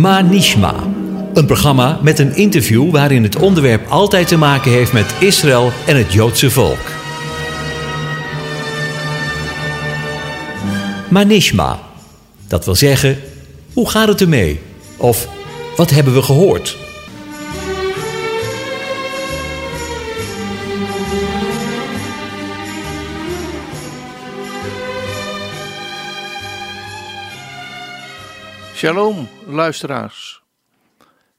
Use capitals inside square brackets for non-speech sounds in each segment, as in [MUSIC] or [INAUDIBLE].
Manishma. Een programma met een interview waarin het onderwerp altijd te maken heeft met Israël en het Joodse volk. Manishma. Dat wil zeggen, hoe gaat het ermee? Of wat hebben we gehoord? Shalom, luisteraars.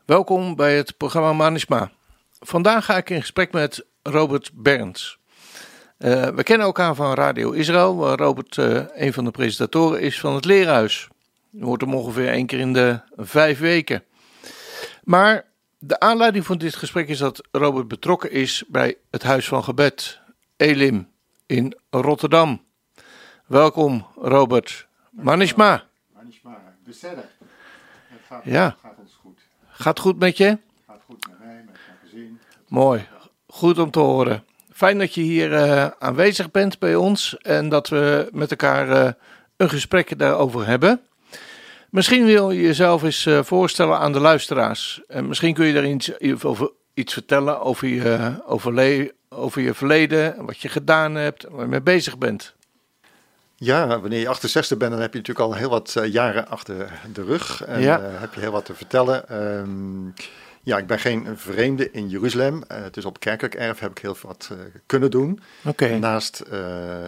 Welkom bij het programma Manisma. Vandaag ga ik in gesprek met Robert Berns. Uh, we kennen elkaar van Radio Israël, waar Robert uh, een van de presentatoren is van het Leerhuis. Hoort hem ongeveer één keer in de vijf weken. Maar de aanleiding van dit gesprek is dat Robert betrokken is bij het Huis van Gebed, Elim, in Rotterdam. Welkom, Robert. Manishma. Manishma, bezellig. Het gaat, Ja. gaat ons goed. Gaat goed met je? Het gaat goed met mij, met mijn gezin. Mooi, goed om te horen. Fijn dat je hier eh, aanwezig bent bij ons en dat we met elkaar eh, een gesprek daarover hebben. Misschien wil je jezelf eens eh, voorstellen aan de luisteraars. En misschien kun je daar iets, over, iets vertellen over je, overle- over je verleden, wat je gedaan hebt, waar je mee bezig bent. Ja, wanneer je 68 bent, dan heb je natuurlijk al heel wat eh, jaren achter de rug. En Ja. eh, heb je heel wat te vertellen. Ehm, ja, ik ben geen vreemde in Jeruzalem. Eh, dus op kerkelijk erf heb ik heel wat kunnen doen. Oké, Naast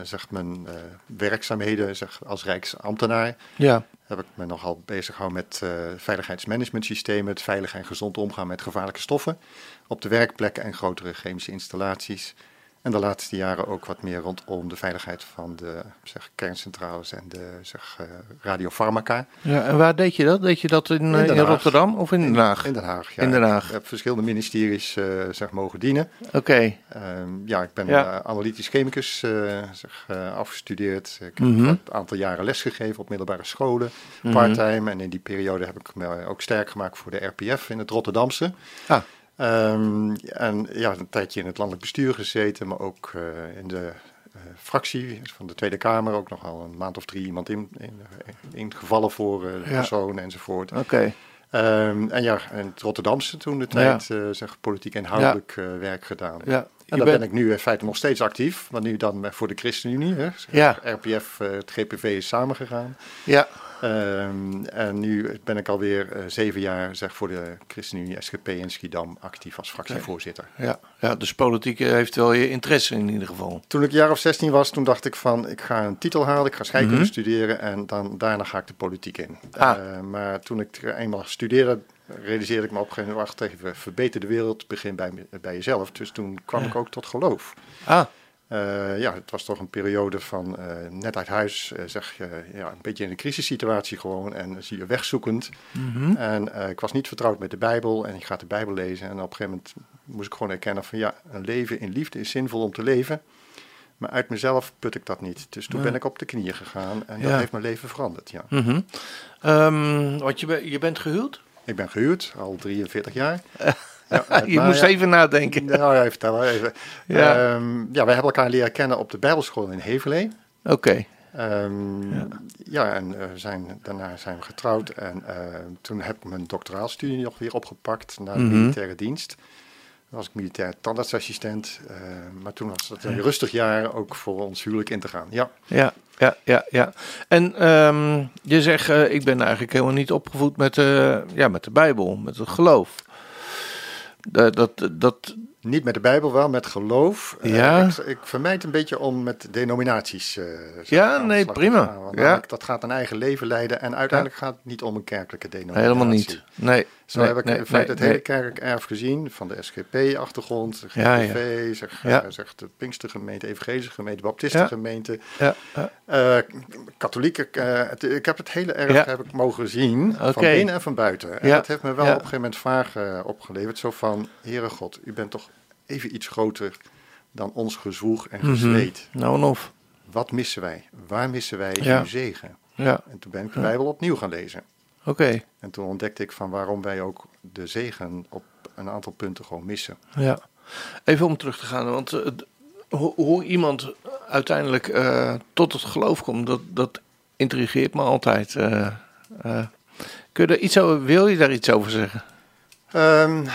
zeg mijn werkzaamheden zeg, als Rijksambtenaar ja, heb ik me nogal bezig gehouden met veiligheidsmanagementsystemen, het veilig en gezond omgaan met gevaarlijke stoffen op de werkplekken en grotere chemische installaties. En de laatste jaren ook wat meer rondom de veiligheid van de zeg, kerncentrales en de zeg, eh, radiofarmaca. ja. En waar deed je dat? Deed je dat in, eh, in Haag. Rotterdam of in Den Haag? In Den Haag, ja. In Den Haag. Ik heb verschillende ministeries eh, zeg, mogen dienen. Oké, Ehm, ja, ik ben Ja. eh, analytisch chemicus eh, zeg, eh, afgestudeerd. Ik Mhm. heb een aantal jaren lesgegeven op middelbare scholen, Mhm. parttime. En in die periode heb ik me ook sterk gemaakt voor de RPF in het Rotterdamse. Ah. Ehm, en ja, een tijdje in het landelijk bestuur gezeten, maar ook eh, in de eh, fractie van de Tweede Kamer. Ook nogal een maand of drie iemand in, in, voor eh, de Ja. persoon enzovoort. oké. Ehm, en ja, in het Rotterdamse toen de tijd, eh, zeg, politiek inhoudelijk werk gedaan. Ja, En daar ben ik nu in feite nog steeds actief, maar nu dan voor de ChristenUnie. Hè. Ja. RPF, het GPV is samengegaan. Ja, Ehm, en nu ben ik alweer eh, zeven jaar zeg, voor de ChristenUnie SGP in Schiedam actief als fractievoorzitter. ja, ja, dus politiek eh, heeft wel je interesse in ieder geval. Toen ik een jaar of 16 was, toen dacht ik van ik ga een titel halen, ik ga scheikunde Mhm. studeren en dan, daarna ga ik de politiek in. Ah. Eh, maar toen ik er eenmaal studeerde, realiseerde ik me op een gegeven moment, wacht even, verbeter de wereld, begin bij, bij jezelf. Dus toen kwam ik ook tot geloof. Ah, Eh, ja, het was toch een periode van eh, net uit huis, eh, zeg je, ja, een beetje in een crisissituatie gewoon en zie je wegzoekend. mhm. En ik was niet vertrouwd met de Bijbel en ik ga de Bijbel lezen. En op een gegeven moment moest ik gewoon erkennen van ja, een leven in liefde is zinvol om te leven. Maar uit mezelf put ik dat niet. Dus toen ben ik op de knieën gegaan en Ja. dat heeft mijn leven veranderd, ja. Want je, ben- je bent gehuwd? Ik ben gehuwd, al 43 jaar. [LAUGHS] Ja, [LAUGHS] je moest najaar- even nadenken. Nou ja, vertel even. Ja. Ja. ja, wij hebben elkaar leren kennen op de Bijbelschool in Heverlee. Oké. Ehm, Ja. ja. en eh, zijn, daarna zijn we getrouwd. En eh, toen heb ik mijn doctoraalstudie nog weer opgepakt na de Mhm. militaire dienst. Toen was ik militair tandartsassistent. eh, maar toen was het een rustig jaar ook voor ons huwelijk in te gaan. Ja, Ja, ja, ja, ja. En ehm, je zegt, ik ben eigenlijk helemaal niet opgevoed met, ja, met de Bijbel, met het geloof. Dat, dat, dat, niet met de Bijbel, wel met geloof. Eh, Ja. ik, ik vermijd een beetje om met denominaties. eh, Ja, nee, prima. gaan, Ja. Dat gaat een eigen leven leiden. En uiteindelijk gaat het niet om een kerkelijke denominatie. helemaal niet. Nee. Zo nee, heb ik nee, in feite het hele kerkelijk erf gezien, van de SGP-achtergrond, de Ja, ja. Zeg, Ja. eh, zeg de Pinkstergemeente, Evangelische gemeente, Baptistengemeente, Ja, ja. katholieke. het- ik heb het hele erf Ja. heb ik mogen zien, van binnen en van buiten. En dat heeft me wel op een gegeven moment vragen eh, opgeleverd, zo van, Heere God, u bent toch even iets groter dan ons gezwoeg en Mhm. gezweet. Nou en of. Wat missen wij? Waar missen wij Ja. uw zegen? Ja, En toen ben ik de. Bijbel opnieuw gaan lezen. oké. En toen ontdekte ik van waarom wij ook de zegen op een aantal punten gewoon missen. Ja. Even om terug te gaan, want eh, hoe, hoe iemand uiteindelijk eh, tot het geloof komt, dat, dat intrigeert me altijd. eh. Kun je daar iets over, wil je daar iets over zeggen? Ehm,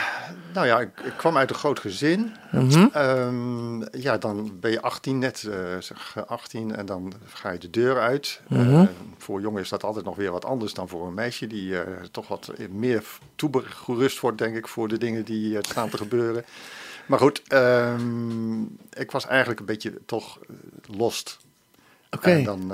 nou ja, ik, ik, kwam uit een groot gezin. Mhm. Ehm, ja, dan ben je 18, net uh, zeg 18, en dan ga je de deur uit. Mhm. Uh, voor jongen is dat altijd nog weer wat anders dan voor een meisje, die uh, toch wat meer toegerust wordt, denk ik, voor de dingen die staan te gebeuren. Maar goed, um, ik was eigenlijk een beetje toch lost. Oké. En dan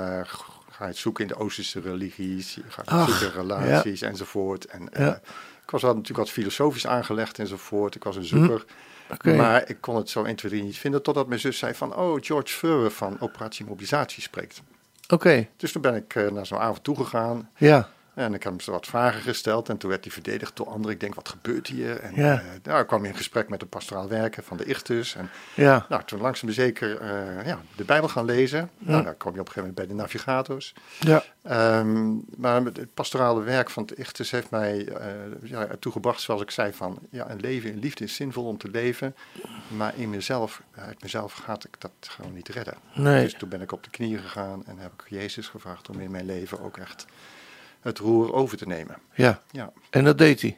ga je het zoeken in de Oosterse religies, je gaat Ach, zoeken relaties ja. enzovoort. En ja. Ik was natuurlijk wat filosofisch aangelegd enzovoort. Ik was een zoeker. Hm. Okay. Maar ik kon het zo 1, 2, 3 niet vinden, totdat mijn zus zei van, oh, George Furrer van Operatie Mobilisatie spreekt. Oké. Okay. Dus toen ben ik uh, naar zo'n avond toegegaan. Ja. En ik heb hem zo wat vragen gesteld en toen werd hij verdedigd door anderen. Ik denk, wat gebeurt hier? En ja. uh, nou, ik kwam in gesprek met de pastoraal werker van de Ichtus. En ja. nou, toen langzaam zeker uh, ja, de Bijbel gaan lezen. Ja. Nou, dan kom je op een gegeven moment bij de navigators. Ja. Um, maar het pastorale werk van het Ichtus heeft mij uh, ja, ertoe gebracht, zoals ik zei, van ja, een leven in liefde is zinvol om te leven. Maar in mezelf, uit mezelf gaat ik dat gewoon niet redden. Nee. Dus toen ben ik op de knieën gegaan en heb ik Jezus gevraagd om in mijn leven ook echt het roer over te nemen. Ja. ja. En dat deed hij?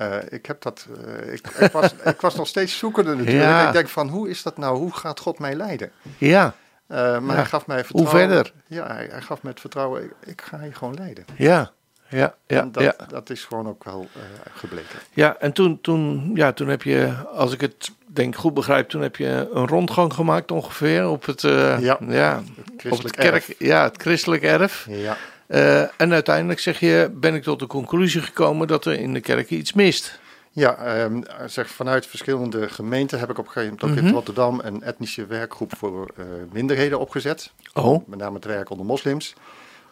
Uh, ik heb dat. Uh, ik, ik, was, [LAUGHS] ik was nog steeds zoekende natuurlijk. Ja. Ik denk van hoe is dat nou? Hoe gaat God mij leiden? Ja. Uh, maar ja. hij gaf mij vertrouwen. Hoe verder? Ja, hij, hij gaf me het vertrouwen. Ik, ik, ga je gewoon leiden. Ja. Ja, ja, en dat, ja. dat is gewoon ook wel gebleken. Ja, en toen, toen, ja, toen heb je, als ik het denk goed begrijp, toen heb je een rondgang gemaakt ongeveer op het, ja, ja, het op het kerk, erf. ja, het christelijk erf. Ja. Uh, en uiteindelijk zeg je, ben ik tot de conclusie gekomen dat er in de kerk iets mist. Ja, um, zeg, vanuit verschillende gemeenten heb ik op een gegeven moment ook Mhm. in Rotterdam een etnische werkgroep voor uh, minderheden opgezet. Oh. Met name het werk onder moslims.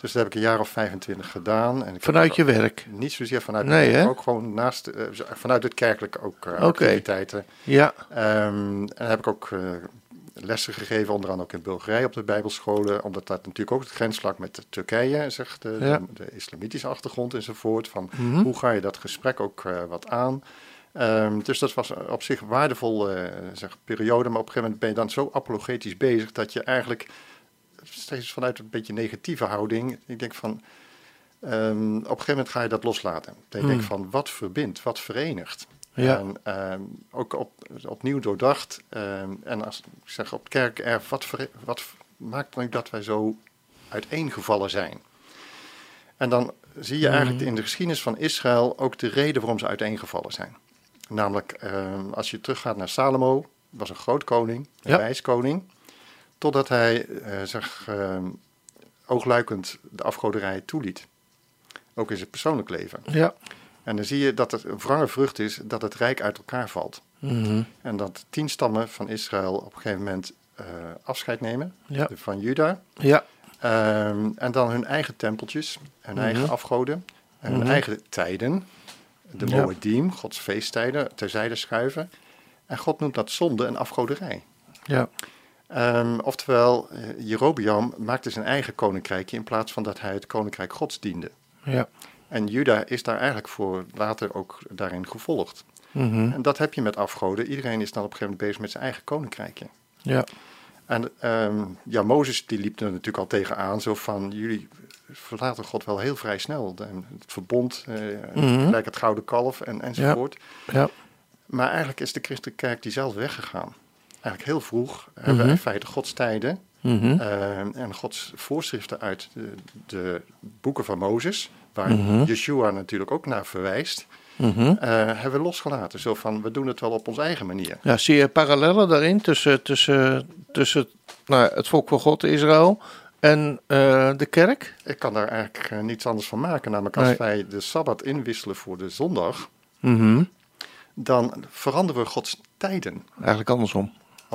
Dus dat heb ik een jaar of 25 gedaan. En ik vanuit je werk? Niet zozeer vanuit nee, werk, ook gewoon naast, uh, vanuit het kerkelijk ook uh, okay. activiteiten. Ja. Um, en heb ik ook lessen gegeven, onder andere ook in Bulgarije op de bijbelscholen, omdat dat natuurlijk ook het grens lag met Turkije, zegt de, Ja. de, de islamitische achtergrond enzovoort. Van Mhm. hoe ga je dat gesprek ook uh, wat aan? Um, dus dat was op zich een waardevolle zeg, periode, maar op een gegeven moment ben je dan zo apologetisch bezig dat je eigenlijk steeds vanuit een beetje negatieve houding, ik denk van, um, op een gegeven moment ga je dat loslaten. Je Hmm. denkt van, wat verbindt, wat verenigt? Ja. En um, ook op, opnieuw doordacht. Um, en als ik zeg op het kerkerf, wat, ver, wat maakt nu dat wij zo uiteengevallen zijn? En dan zie je eigenlijk in de geschiedenis van Israël ook de reden waarom ze uiteengevallen zijn. Namelijk, als je teruggaat naar Salomo, was een groot koning, een Ja. wijskoning. Totdat hij uh, zich oogluikend de afgoderij toeliet. Ook in zijn persoonlijk leven. Ja. En dan zie je dat het een wrange vrucht is dat het rijk uit elkaar valt. Mhm. En dat tien stammen van Israël op een gegeven moment uh, afscheid nemen Ja. van Juda. Ja. Um, en dan hun eigen tempeltjes, hun Mhm. eigen afgoden, en hun Mhm. eigen tijden, de Ja. Moedim, Gods feesttijden, terzijde schuiven. En God noemt dat zonde en afgoderij. Ja. Um, oftewel, uh, Jerobeam maakte zijn eigen koninkrijkje in plaats van dat hij het koninkrijk Gods diende. Ja. En Juda is daar eigenlijk voor later ook daarin gevolgd. Mhm. En dat heb je met afgoden. Iedereen is dan op een gegeven moment bezig met zijn eigen koninkrijkje. Ja. En um, ja, Mozes die liep er natuurlijk al tegenaan, zo van jullie verlaten God wel heel vrij snel. Het verbond, uh, Mhm. gelijk het gouden kalf en, enzovoort. Ja. Maar eigenlijk is de christelijke kerk die zelf weggegaan. Eigenlijk heel vroeg hebben we in feite Gods tijden Mhm. uh, en Gods voorschriften uit de, de boeken van Mozes, waar Mhm. Yeshua natuurlijk ook naar verwijst, Mhm. uh, hebben we losgelaten. Zo van, we doen het wel op onze eigen manier. Ja, zie je parallellen daarin tussen, tussen, tussen nou, het volk van God, Israël, en uh, de kerk? Ik kan daar eigenlijk uh, niets anders van maken. Namelijk als Nee. wij de Sabbat inwisselen voor de zondag, Mhm. dan veranderen we Gods tijden. Eigenlijk andersom.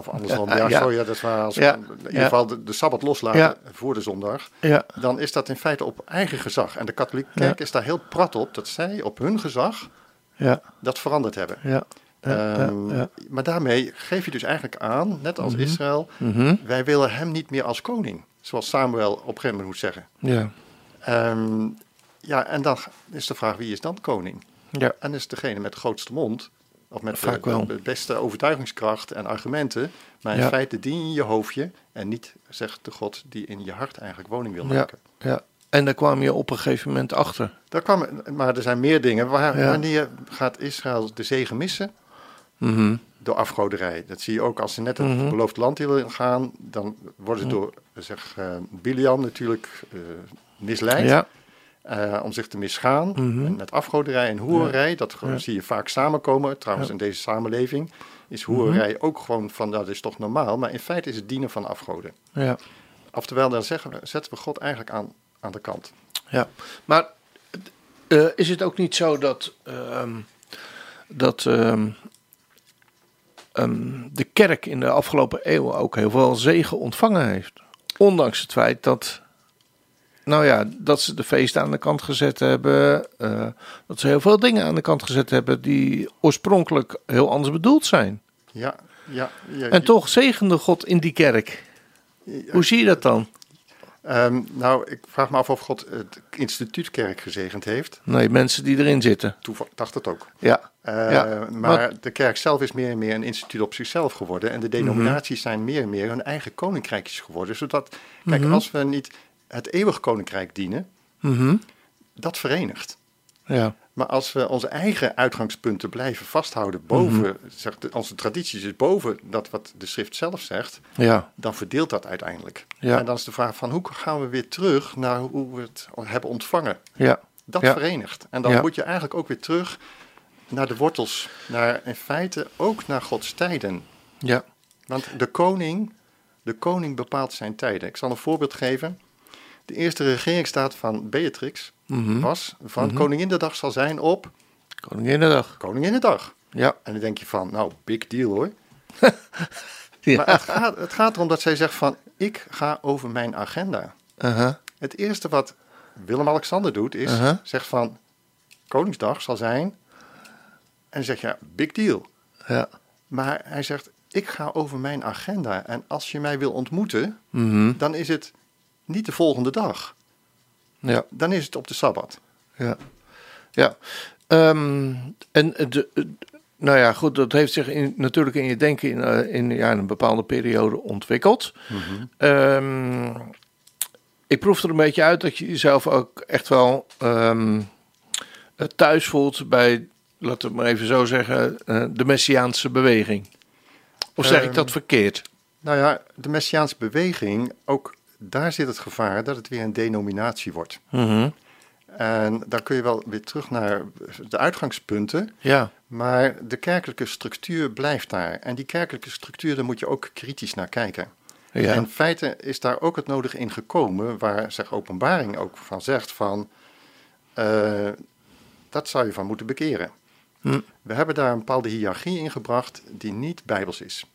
Of andersom, Ja, ja, sorry, dat is waar. Als Ja, in ieder geval de, de Sabbat loslaten voor de zondag, Ja. dan is dat in feite op eigen gezag. En de katholieke kerk is daar heel prat op, dat zij op hun gezag Ja. dat veranderd hebben. Ja. Ehm, ja, ja. Maar daarmee geef je dus eigenlijk aan, net als Mhm. Israël, Mhm. wij willen hem niet meer als koning. Zoals Samuel op een gegeven moment moet zeggen. Ja. Ehm, ja, en dan is de vraag, wie is dan koning? Ja. En is degene met de grootste mond, of met Vaak de, wel. de beste overtuigingskracht en argumenten, maar in Ja. feite dien je je hoofdje en niet, zegt de God, die in je hart eigenlijk woning wil Ja. maken. Ja. En daar kwam je op een gegeven moment achter. Daar kwam, maar er zijn meer dingen. Waar, Ja. Wanneer gaat Israël de zegen missen? Mhm. Door afgoderij. Dat zie je ook als ze net het Mhm. beloofd land in willen gaan. Dan worden ze door zeg, eh Biliam natuurlijk eh, misleid. Ja, eh, om zich te misgaan. Mhm. Met afgoderij en hoererij, dat Ja. zie je vaak samenkomen. Trouwens, Ja. in deze samenleving is hoererij ook gewoon van, nou, dat is toch normaal. Maar in feite is het dienen van afgoden. ja, Oftewel, dan zeggen we, zetten we God eigenlijk aan, aan de kant. ja. Maar eh, is het ook niet zo dat, ehm, dat ehm, ehm, de kerk in de afgelopen eeuwen ook heel veel zegen ontvangen heeft? Ondanks het feit dat, nou ja, dat ze de feesten aan de kant gezet hebben. eh, dat ze heel veel dingen aan de kant gezet hebben die oorspronkelijk heel anders bedoeld zijn. Ja, ja. ja En toch zegende God in die kerk. ja, Hoe zie je dat dan? ehm, nou, ik vraag me af of God het instituutkerk gezegend heeft. Nee, mensen die erin zitten. Toeval, dacht het ook. Ja, Eh, Ja, maar de kerk zelf is meer en meer een instituut op zichzelf geworden. En de Mhm. denominaties zijn meer en meer hun eigen koninkrijkjes geworden. Zodat, kijk, Mhm. als we niet het eeuwig koninkrijk dienen, Mhm. dat verenigt. ja, Maar als we onze eigen uitgangspunten blijven vasthouden boven, zeg, de- onze tradities is boven dat wat de schrift zelf zegt, ja, dan verdeelt dat uiteindelijk. Ja. En dan is de vraag van hoe gaan we weer terug naar hoe we het hebben ontvangen. ja, Dat Ja. verenigt. En dan moet je eigenlijk ook weer terug naar de wortels, naar in feite ook naar Gods tijden. ja. Want de koning, de koning bepaalt zijn tijden. Ik zal een voorbeeld geven. De eerste regeringsstaat van Beatrix Mhm. was van Koninginnedag zal zijn op Koninginnedag. Koninginnedag. Ja. En dan denk je van, nou, big deal hoor. [LAUGHS] ja. Maar het gaat, het gaat erom dat zij zegt van, ik ga over mijn agenda. Uh-huh. Het eerste wat Willem-Alexander doet is, Uh-huh. zegt van, Koningsdag zal zijn. En dan zeg je, ja, big deal. Ja. Maar hij zegt, ik ga over mijn agenda. En als je mij wil ontmoeten, Mhm. dan is het niet de volgende dag. Ja. Dan is het op de Sabbat. Ja. Ja. Ehm, en de, nou ja, goed, dat heeft zich in, natuurlijk in je denken in, eh, in, ja, in een bepaalde periode ontwikkeld. Ehm, ik proef er een beetje uit dat je jezelf ook echt wel ehm, eh, thuis voelt bij, laten we het maar even zo zeggen, eh, de Messiaanse beweging. Of zeg ik dat verkeerd? Nou ja, de Messiaanse beweging, ook daar zit het gevaar dat het weer een denominatie wordt. Mhm. En daar kun je wel weer terug naar de uitgangspunten. Ja, Maar de kerkelijke structuur blijft daar. En die kerkelijke structuur, daar moet je ook kritisch naar kijken. ja. In feite is daar ook het nodige in gekomen, waar zeg openbaring ook van zegt van, eh, dat zou je van moeten bekeren. Hm. We hebben daar een bepaalde hiërarchie in gebracht die niet bijbels is.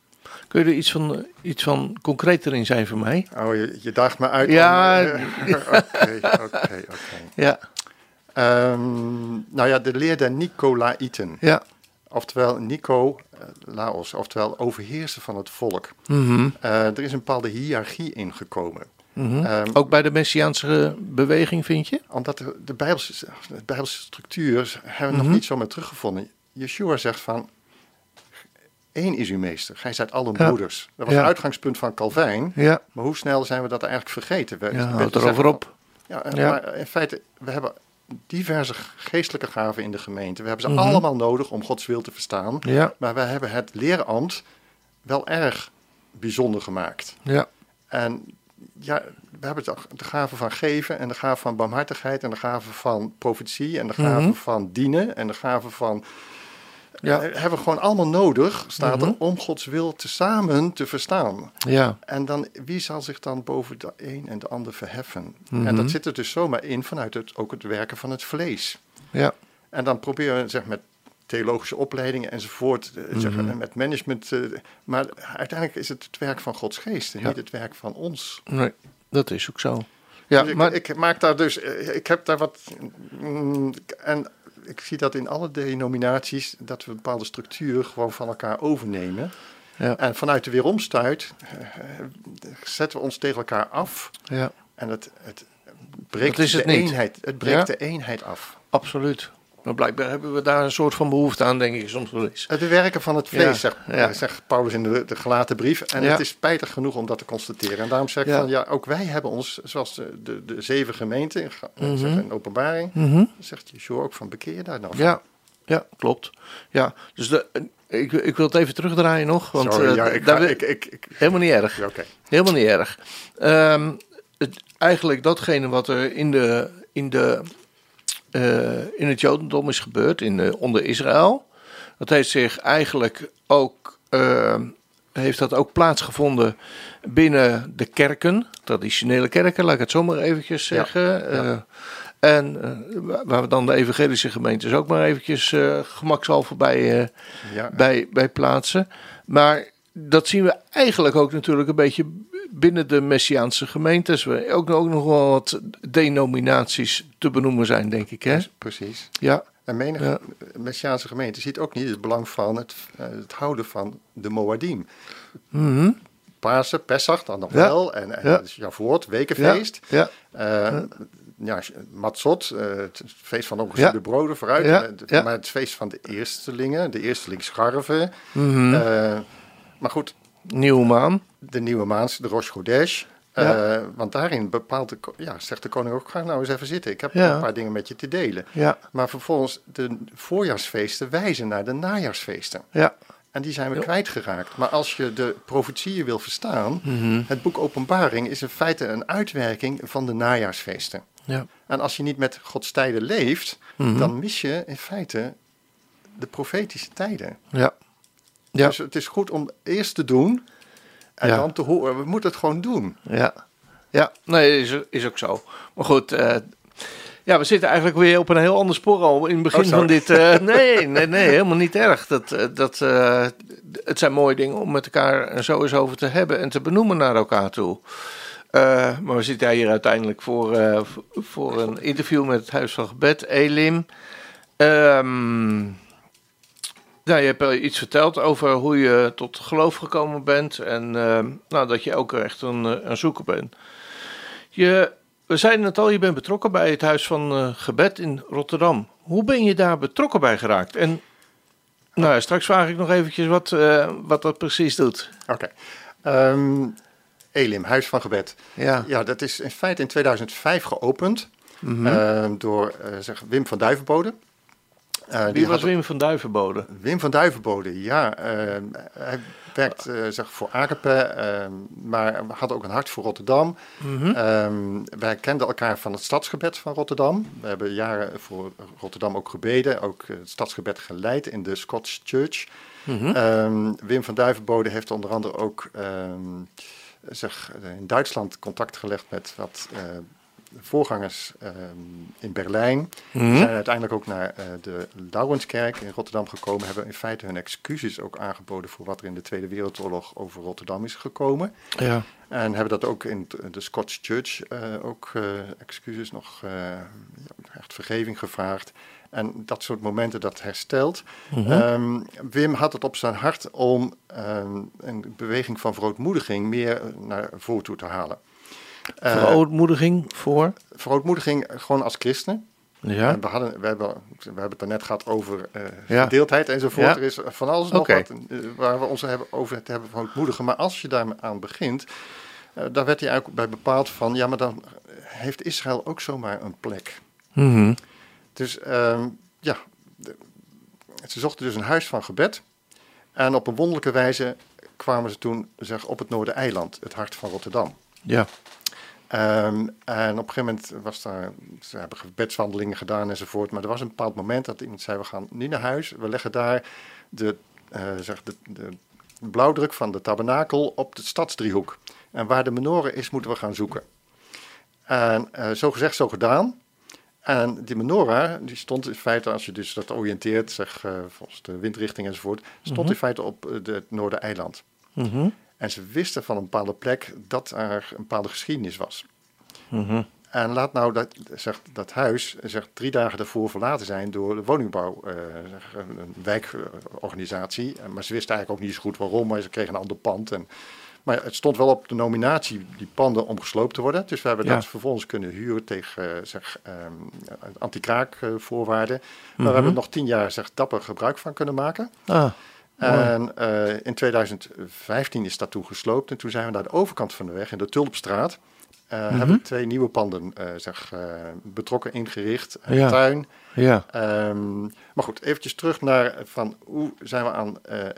Kun je er iets van, eh, iets van concreter in zijn voor mij? Oh, je, je daagt me uit. Ja. eh, [LAUGHS] Oké, oké, oké. Ja, Ehm, Nou ja, de leer der Nicolaïten. ja. Oftewel Nico, eh, Laos, oftewel overheersen van het volk. Mhm. Er is een bepaalde hiërarchie ingekomen. Mhm. Ehm, Ook bij de Messiaanse beweging, vind je? Omdat de, de, Bijbelse, de Bijbelse structuur hebben we Mhm. nog niet zomaar teruggevonden. Yeshua zegt van, één is uw meester, gij zijt alle Ja. broeders. Dat was Ja. het uitgangspunt van Calvijn. Ja, Maar hoe snel zijn we dat eigenlijk vergeten? We, ja houd erover op. Ja, en- maar in feite, we hebben diverse geestelijke gaven in de gemeente. We hebben ze Mhm. allemaal nodig om Gods wil te verstaan. Ja, Maar we hebben het leerambt wel erg bijzonder gemaakt. ja, En ja, we hebben toch de gave van geven en de gave van barmhartigheid en de gave van profetie en de gave Mhm. van dienen en de gave van... Ja. eh, hebben we gewoon allemaal nodig, staat er, Mhm. om Gods wil te samen te verstaan. ja, En dan, wie zal zich dan boven de een en de ander verheffen? Mhm. En dat zit er dus zomaar in vanuit het, ook het werken van het vlees. ja, En dan proberen we zeg, met theologische opleidingen enzovoort, zeg, Mhm. met management. eh, maar uiteindelijk is het het werk van Gods geest en Ja. niet het werk van ons. nee, dat is ook zo. Ja, Dus ik, maar ik maak daar dus, ik heb daar wat, mm, en ik zie dat in alle denominaties, dat we een bepaalde structuur gewoon van elkaar overnemen. ja, En vanuit de weeromstuit eh, zetten we ons tegen elkaar af. ja, En het, het breekt, het de, niet. eenheid, het breekt Ja. de eenheid af. absoluut. Maar blijkbaar hebben we daar een soort van behoefte aan, denk ik soms wel eens. Het werken van het vlees, Ja, zegt, zegt Paulus in de, de gelaten brief. En het is spijtig genoeg om dat te constateren. En daarom zeg ik van, ja, ook wij hebben ons, zoals de, de, de zeven gemeenten, in, in openbaring, Mhm. zegt Yeshua ook van, bekeer daar nou van? Ja, ja, klopt. Ja, dus de, ik, ik wil het even terugdraaien nog, want Sorry, eh, ja, ik, daar ga- ik, ik, helemaal niet erg. ja, oké. Helemaal niet erg. Ehm, het, eigenlijk datgene wat er in, de, in, de, in het Jodendom is gebeurd, in de, onder Israël, dat heeft zich eigenlijk ook, ehm, heeft dat ook plaatsgevonden binnen de kerken, traditionele kerken, laat ik het zo maar eventjes zeggen. ja. Eh, en eh, wa- waar we dan de evangelische gemeentes ook maar eventjes eh gemakshalve bij, eh, Ja, bij, bij plaatsen. Maar dat zien we eigenlijk ook natuurlijk een beetje binnen de Messiaanse gemeentes. We ook, ook nog wel wat denominaties te benoemen zijn, denk ik. Hè? precies. Ja, En menige Ja. Messiaanse gemeente ziet ook niet het belang van het, eh, het houden van de Moadim. Mhm. Pasen, Pesach dan nog Ja. wel. En, en Ja. Javoort, wekenfeest. ja, Eh, ja, Matzot, eh, het feest van de Ja. broden vooruit. Ja, Maar het- ja. Feest van de eerstelingen, de eerstelingsscharven. Mhm. Eh, maar goed, nieuwe maan. de nieuwe maand, de Rosh Chodesh. Ja. Eh, want daarin bepaalt de, ja, zegt de koning ook, ga nou eens even zitten. Ik heb Ja. een paar dingen met je te delen. Ja, Maar vervolgens, de voorjaarsfeesten wijzen naar de najaarsfeesten. ja, En die zijn we kwijtgeraakt. Maar als je de profetieën wil verstaan, Mhm. het boek Openbaring is in feite een uitwerking van de najaarsfeesten. ja. En als je niet met Gods tijden leeft, Mhm. dan mis je in feite de profetische tijden. ja. Ja. Dus het is goed om eerst te doen en Ja. dan te horen. We moeten het gewoon doen. Ja, ja. nee, is, is ook zo. Maar goed, eh, ja, we zitten eigenlijk weer op een heel ander spoor al in het begin Oh, van dit. eh, [LAUGHS] nee, nee, nee, helemaal niet erg. Dat, eh, dat, het zijn mooie dingen om met elkaar zo eens over te hebben en te benoemen naar elkaar toe. Maar we zitten hier uiteindelijk voor, voor- voor een interview met het Huis van Gebed, Elim. Ehm nou, je hebt iets verteld over hoe je tot geloof gekomen bent en eh, nou, dat je ook echt een, eh, een zoeker bent. Je, we zeiden het al, je bent betrokken bij het Huis van eh, Gebed in Rotterdam. Hoe ben je daar betrokken bij geraakt? En nou, ja, straks vraag ik nog eventjes wat, wat dat precies doet. Oké. Ehm, Elim, Huis van Gebed. Ja. Ja, dat is in feite in 2005 geopend Mhm. ehm, door zeg, Wim van Duivenbode. Eh, die Wie was had- Wim van Duivenbode? Wim van Duivenbode, ja. ehm, hij werkt eh, zeg, voor Akepe, ehm, maar had ook een hart voor Rotterdam. Mhm. Ehm, wij kenden elkaar van het stadsgebed van Rotterdam. We hebben jaren voor Rotterdam ook gebeden, ook eh, het stadsgebed geleid in de Scots Church. Mhm. Ehm, Wim van Duivenbode heeft onder andere ook ehm, zeg, in Duitsland contact gelegd met wat eh, voorgangers ehm, in Berlijn. Mhm. zijn uiteindelijk ook naar eh, de Laurenskerk in Rotterdam gekomen. Hebben in feite hun excuses ook aangeboden voor wat er in de Tweede Wereldoorlog over Rotterdam is gekomen. Ja. En hebben dat ook in t- de Scots Church eh, ook eh, excuses nog eh, echt vergeving gevraagd. En dat soort momenten dat herstelt. Mhm. Ehm, Wim had het op zijn hart om ehm, een beweging van verootmoediging meer naar voren toe te halen. Eh, Verootmoediging voor? verootmoediging gewoon als christenen. Ja. We, hadden, we, hebben, we hebben het daarnet gehad over eh Ja. verdeeldheid enzovoort. Ja. Er is van alles nog wat eh, waar we ons hebben over te hebben van moedigen. Maar als je daar aan begint, eh, daar werd hij eigenlijk bij bepaald van... ja, maar dan heeft Israël ook zomaar een plek. Mhm. Dus ehm, ja, de- ze zochten dus een huis van gebed. En op een wonderlijke wijze kwamen ze toen zeg, op het Noordereiland, het hart van Rotterdam. Ja. Ehm, en op een gegeven moment was daar, ze hebben gebedswandelingen gedaan enzovoort. Maar er was een bepaald moment dat iemand zei: We gaan nu naar huis, we leggen daar de, eh, zeg, de, de blauwdruk van de tabernakel op de stadsdriehoek. En waar de menorah is, moeten we gaan zoeken. En eh, zo gezegd, zo gedaan. En die menorah, die stond in feite, als je dus dat oriënteert, zeg, eh, volgens de windrichting enzovoort, stond Mhm. in feite op de, het Noordereiland. Mhm. En ze wisten van een bepaalde plek dat er een bepaalde geschiedenis was. Mhm. En laat nou dat, zegt, dat huis zegt, drie dagen daarvoor verlaten zijn door de woningbouw, eh, zeg, een wijkorganisatie. Maar ze wisten eigenlijk ook niet zo goed waarom, maar ze kregen een ander pand. En Maar het stond wel op de nominatie die panden om gesloopt te worden. Dus we hebben Ja. dat vervolgens kunnen huren tegen eh, zeg, ehm anti-kraakvoorwaarden. Maar Mhm. we hebben er nog tien jaar zeg, dapper gebruik van kunnen maken. Ah. En eh, in 2015 is dat toen gesloopt. En toen zijn we naar de overkant van de weg, in de Tulpstraat. eh, Mhm. Hebben we twee nieuwe panden eh, zeg, betrokken ingericht. Een Ja. tuin. ja. Ehm, maar goed, eventjes terug naar van hoe zijn we aan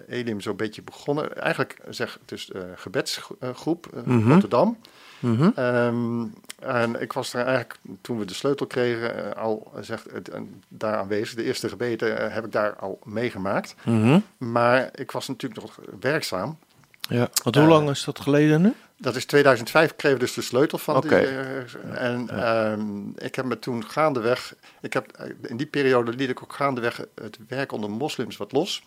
Elim zo'n beetje begonnen. Eigenlijk zeg dus gebedsgroep Mhm. Rotterdam. Mhm. Ehm, en ik was er eigenlijk, toen we de sleutel kregen, eh, al eh, zeg, het, eh, daar aanwezig. De eerste gebeden eh, heb ik daar al meegemaakt. Mhm. Maar ik was natuurlijk nog werkzaam. Ja. Want hoe lang is dat geleden nu? Dat is 2005, kregen we dus de sleutel van Oké. die. en ehm, ik heb me toen gaandeweg. Ik heb, in die periode liet ik ook gaandeweg het werk onder moslims wat los.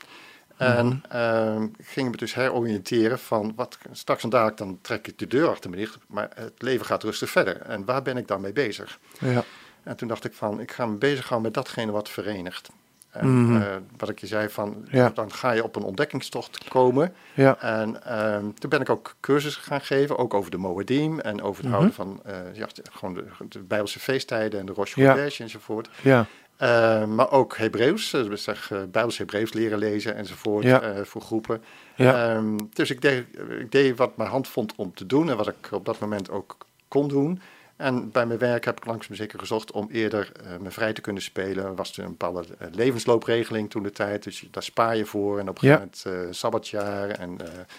En ehm, ging me dus heroriënteren van wat straks en dadelijk dan trek ik de deur achter me dicht. Maar het leven gaat rustig verder. En waar ben ik dan mee bezig? Ja. En toen dacht ik van, ik ga me bezighouden met datgene wat verenigt. En Mhm. eh, wat ik je zei van, Ja. dan ga je op een ontdekkingstocht komen. Ja. En ehm, toen ben ik ook cursussen gaan geven, ook over de Moedim en over het Mhm. houden van eh, ja, gewoon de, de Bijbelse feesttijden en de Rosh. Chodesh enzovoort. Ja. Eh, maar ook Hebreeuws, dus zeg, eh, Bijbels Hebreeuws leren lezen enzovoort Ja. voor groepen. Ja. Ehm, dus ik deed, ik deed wat mijn hand vond om te doen en wat ik op dat moment ook kon doen. En bij mijn werk heb ik langzaam zeker gezocht om eerder me vrij te kunnen spelen. Er was toen een bepaalde levensloopregeling toen de tijd, dus daar spaar je voor. En op een Ja. gegeven moment sabbatjaar en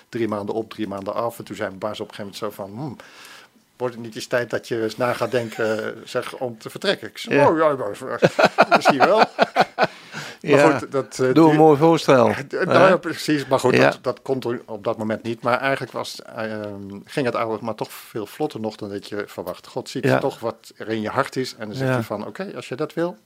drie maanden op, drie maanden af. En toen zei mijn baas op een gegeven moment zo van... Hmm, Wordt het niet eens tijd dat je eens na gaat denken eh, zeg, om te vertrekken? Ik zei, Ja. oh ja, [LAUGHS] misschien wel. Maar Ja. goed, dat, eh, Doe een mooi voorstel. [LAUGHS] Nou ja, precies. Maar goed, Ja. dat, dat komt er op dat moment niet. Maar eigenlijk was, ehm, ging het eigenlijk maar toch veel vlotter nog dan dat je verwacht. God ziet Ja. toch wat er in je hart is. En dan zegt hij van, oké, als je dat wil,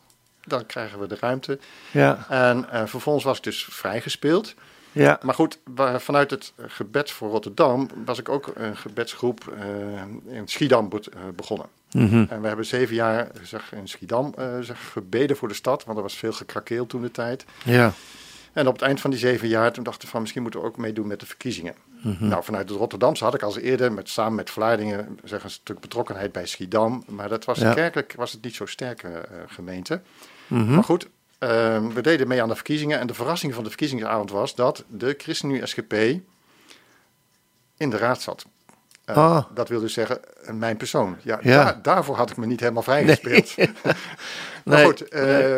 dan krijgen we de ruimte. Ja. En eh, vervolgens was ik dus vrijgespeeld. Ja. Maar goed, vanuit het gebed voor Rotterdam was ik ook een gebedsgroep eh, in Schiedam be- eh, begonnen. Mhm. En we hebben zeven jaar zeg, in Schiedam eh, zeg, gebeden voor de stad, want er was veel gekrakeel toen de tijd. Ja. En op het eind van die zeven jaar, toen dachten we van misschien moeten we ook meedoen met de verkiezingen. Mhm. Nou, vanuit het Rotterdamse had ik als eerder met, samen met Vlaardingen zeg, een stuk betrokkenheid bij Schiedam. Maar dat was Ja. kerkelijk was het niet zo sterke gemeente. Mhm. Maar goed, ehm, we deden mee aan de verkiezingen. En de verrassing van de verkiezingsavond was dat de ChristenUnie SGP in de raad zat. Eh, Ah. Dat wil dus zeggen, mijn persoon. Ja, Ja. daar- daarvoor had ik me niet helemaal vrijgespeeld. [LAUGHS] maar Nee. goed, eh,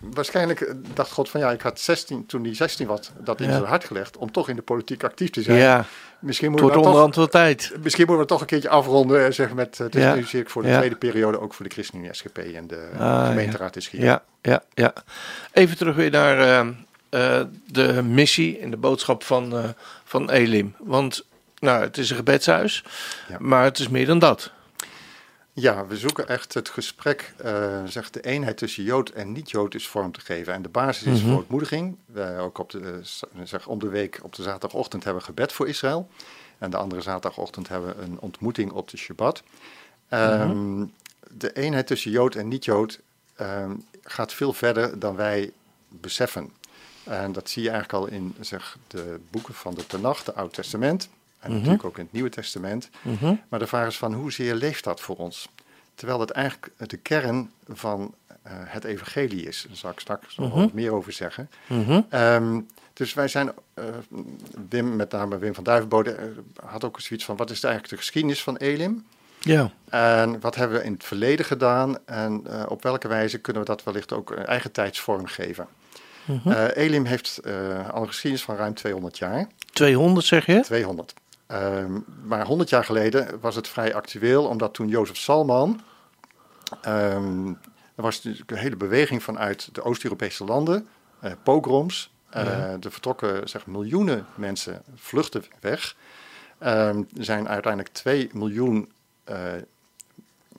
waarschijnlijk eh, dacht God van ja, ik had 16, toen die 16 was, dat in Ja. zijn hart gelegd om toch in de politiek actief te zijn. Ja. Misschien moeten we toch, wel tijd. misschien moeten we toch een keertje afronden. eh, Zeg met, dus Ja. nu ik voor de tweede periode ook voor de ChristenUnie SGP en de Ah, gemeenteraad in Schiedam. Ja, ja, ja. Even terug weer naar de missie en de boodschap van, van Elim. Want nou, het is een gebedshuis, Ja. maar het is meer dan dat. Ja, we zoeken echt het gesprek, zeg de eenheid tussen Jood en niet-Jood is vorm te geven. En de basis is Mhm. verootmoediging. Wij ook op de, eh, zeg, om de week op de zaterdagochtend hebben we gebed voor Israël. En de andere zaterdagochtend hebben we een ontmoeting op de Shabbat. Ehm, De eenheid tussen Jood en niet-Jood ehm, gaat veel verder dan wij beseffen. En dat zie je eigenlijk al in zeg, de boeken van de Tenach, het Oude Testament. En natuurlijk ook in het Nieuwe Testament. Maar de vraag is van hoezeer leeft dat voor ons? Terwijl het eigenlijk de kern van eh, het evangelie is. Daar zal ik straks nog Mhm. wat meer over zeggen. Mhm. Ehm, dus wij zijn, eh, Wim, met name Wim van Duivenbode, eh, had ook zoiets van, wat is eigenlijk de geschiedenis van Elim? Ja. En wat hebben we in het verleden gedaan? En op welke wijze kunnen we dat wellicht ook een eigen tijdsvorm geven? Mhm. Elim heeft al een geschiedenis van ruim 200 jaar. 200 zeg je? 200. Ehm, maar 100 jaar geleden was het vrij actueel, omdat toen Jozef Salman. ehm, er was natuurlijk een hele beweging vanuit de Oost-Europese landen, eh, pogroms. Ja. Er vertrokken zeg, miljoenen mensen vluchten weg. Ehm, er zijn uiteindelijk 2 miljoen eh,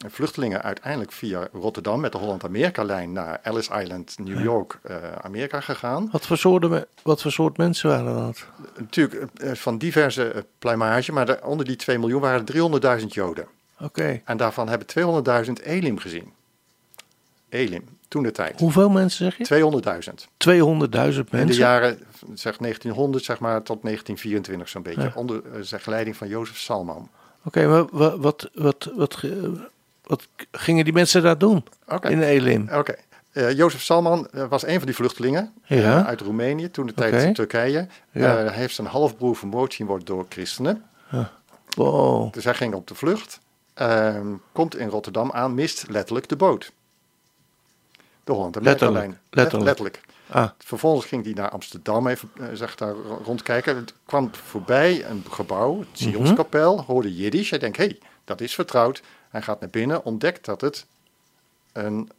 vluchtelingen uiteindelijk via Rotterdam met de Holland-Amerika-lijn naar Ellis Island, New York, eh, Amerika gegaan. Wat voor, soorten, wat voor soort mensen waren dat? Natuurlijk eh, van diverse eh, pluimage, maar de- onder die 2 miljoen waren er 300.000 Joden. Oké. En daarvan hebben 200.000 Elim gezien. Elim, toen de tijd. Hoeveel mensen zeg je? 200.000. 200.000 In de mensen. jaren zeg 1900 zeg maar, tot 1924 zo'n beetje. Ja. Onder eh, zeg, leiding van Jozef Salman. Oké, maar wat, wat, wat, wat, wat gingen die mensen daar doen in Elim? Oké. Eh, Jozef Salman eh, was een van die vluchtelingen Ja. eh, uit Roemenië, toen de tijd in Turkije. Ja. Hij heeft zijn halfbroer vermoord zien worden door christenen. Wow. Dus hij ging op de vlucht. Ehm, komt in Rotterdam aan, mist letterlijk de boot. De Holland en Letterlijk, letterlijk. letterlijk. Ah, Vervolgens ging hij naar Amsterdam, even eh, zeg daar ro- rondkijken. Het kwam voorbij een gebouw, het Sionskapel, hoorde Jiddisch. Hij denkt, hé, hey, dat is vertrouwd. Hij gaat naar binnen, ontdekt dat het een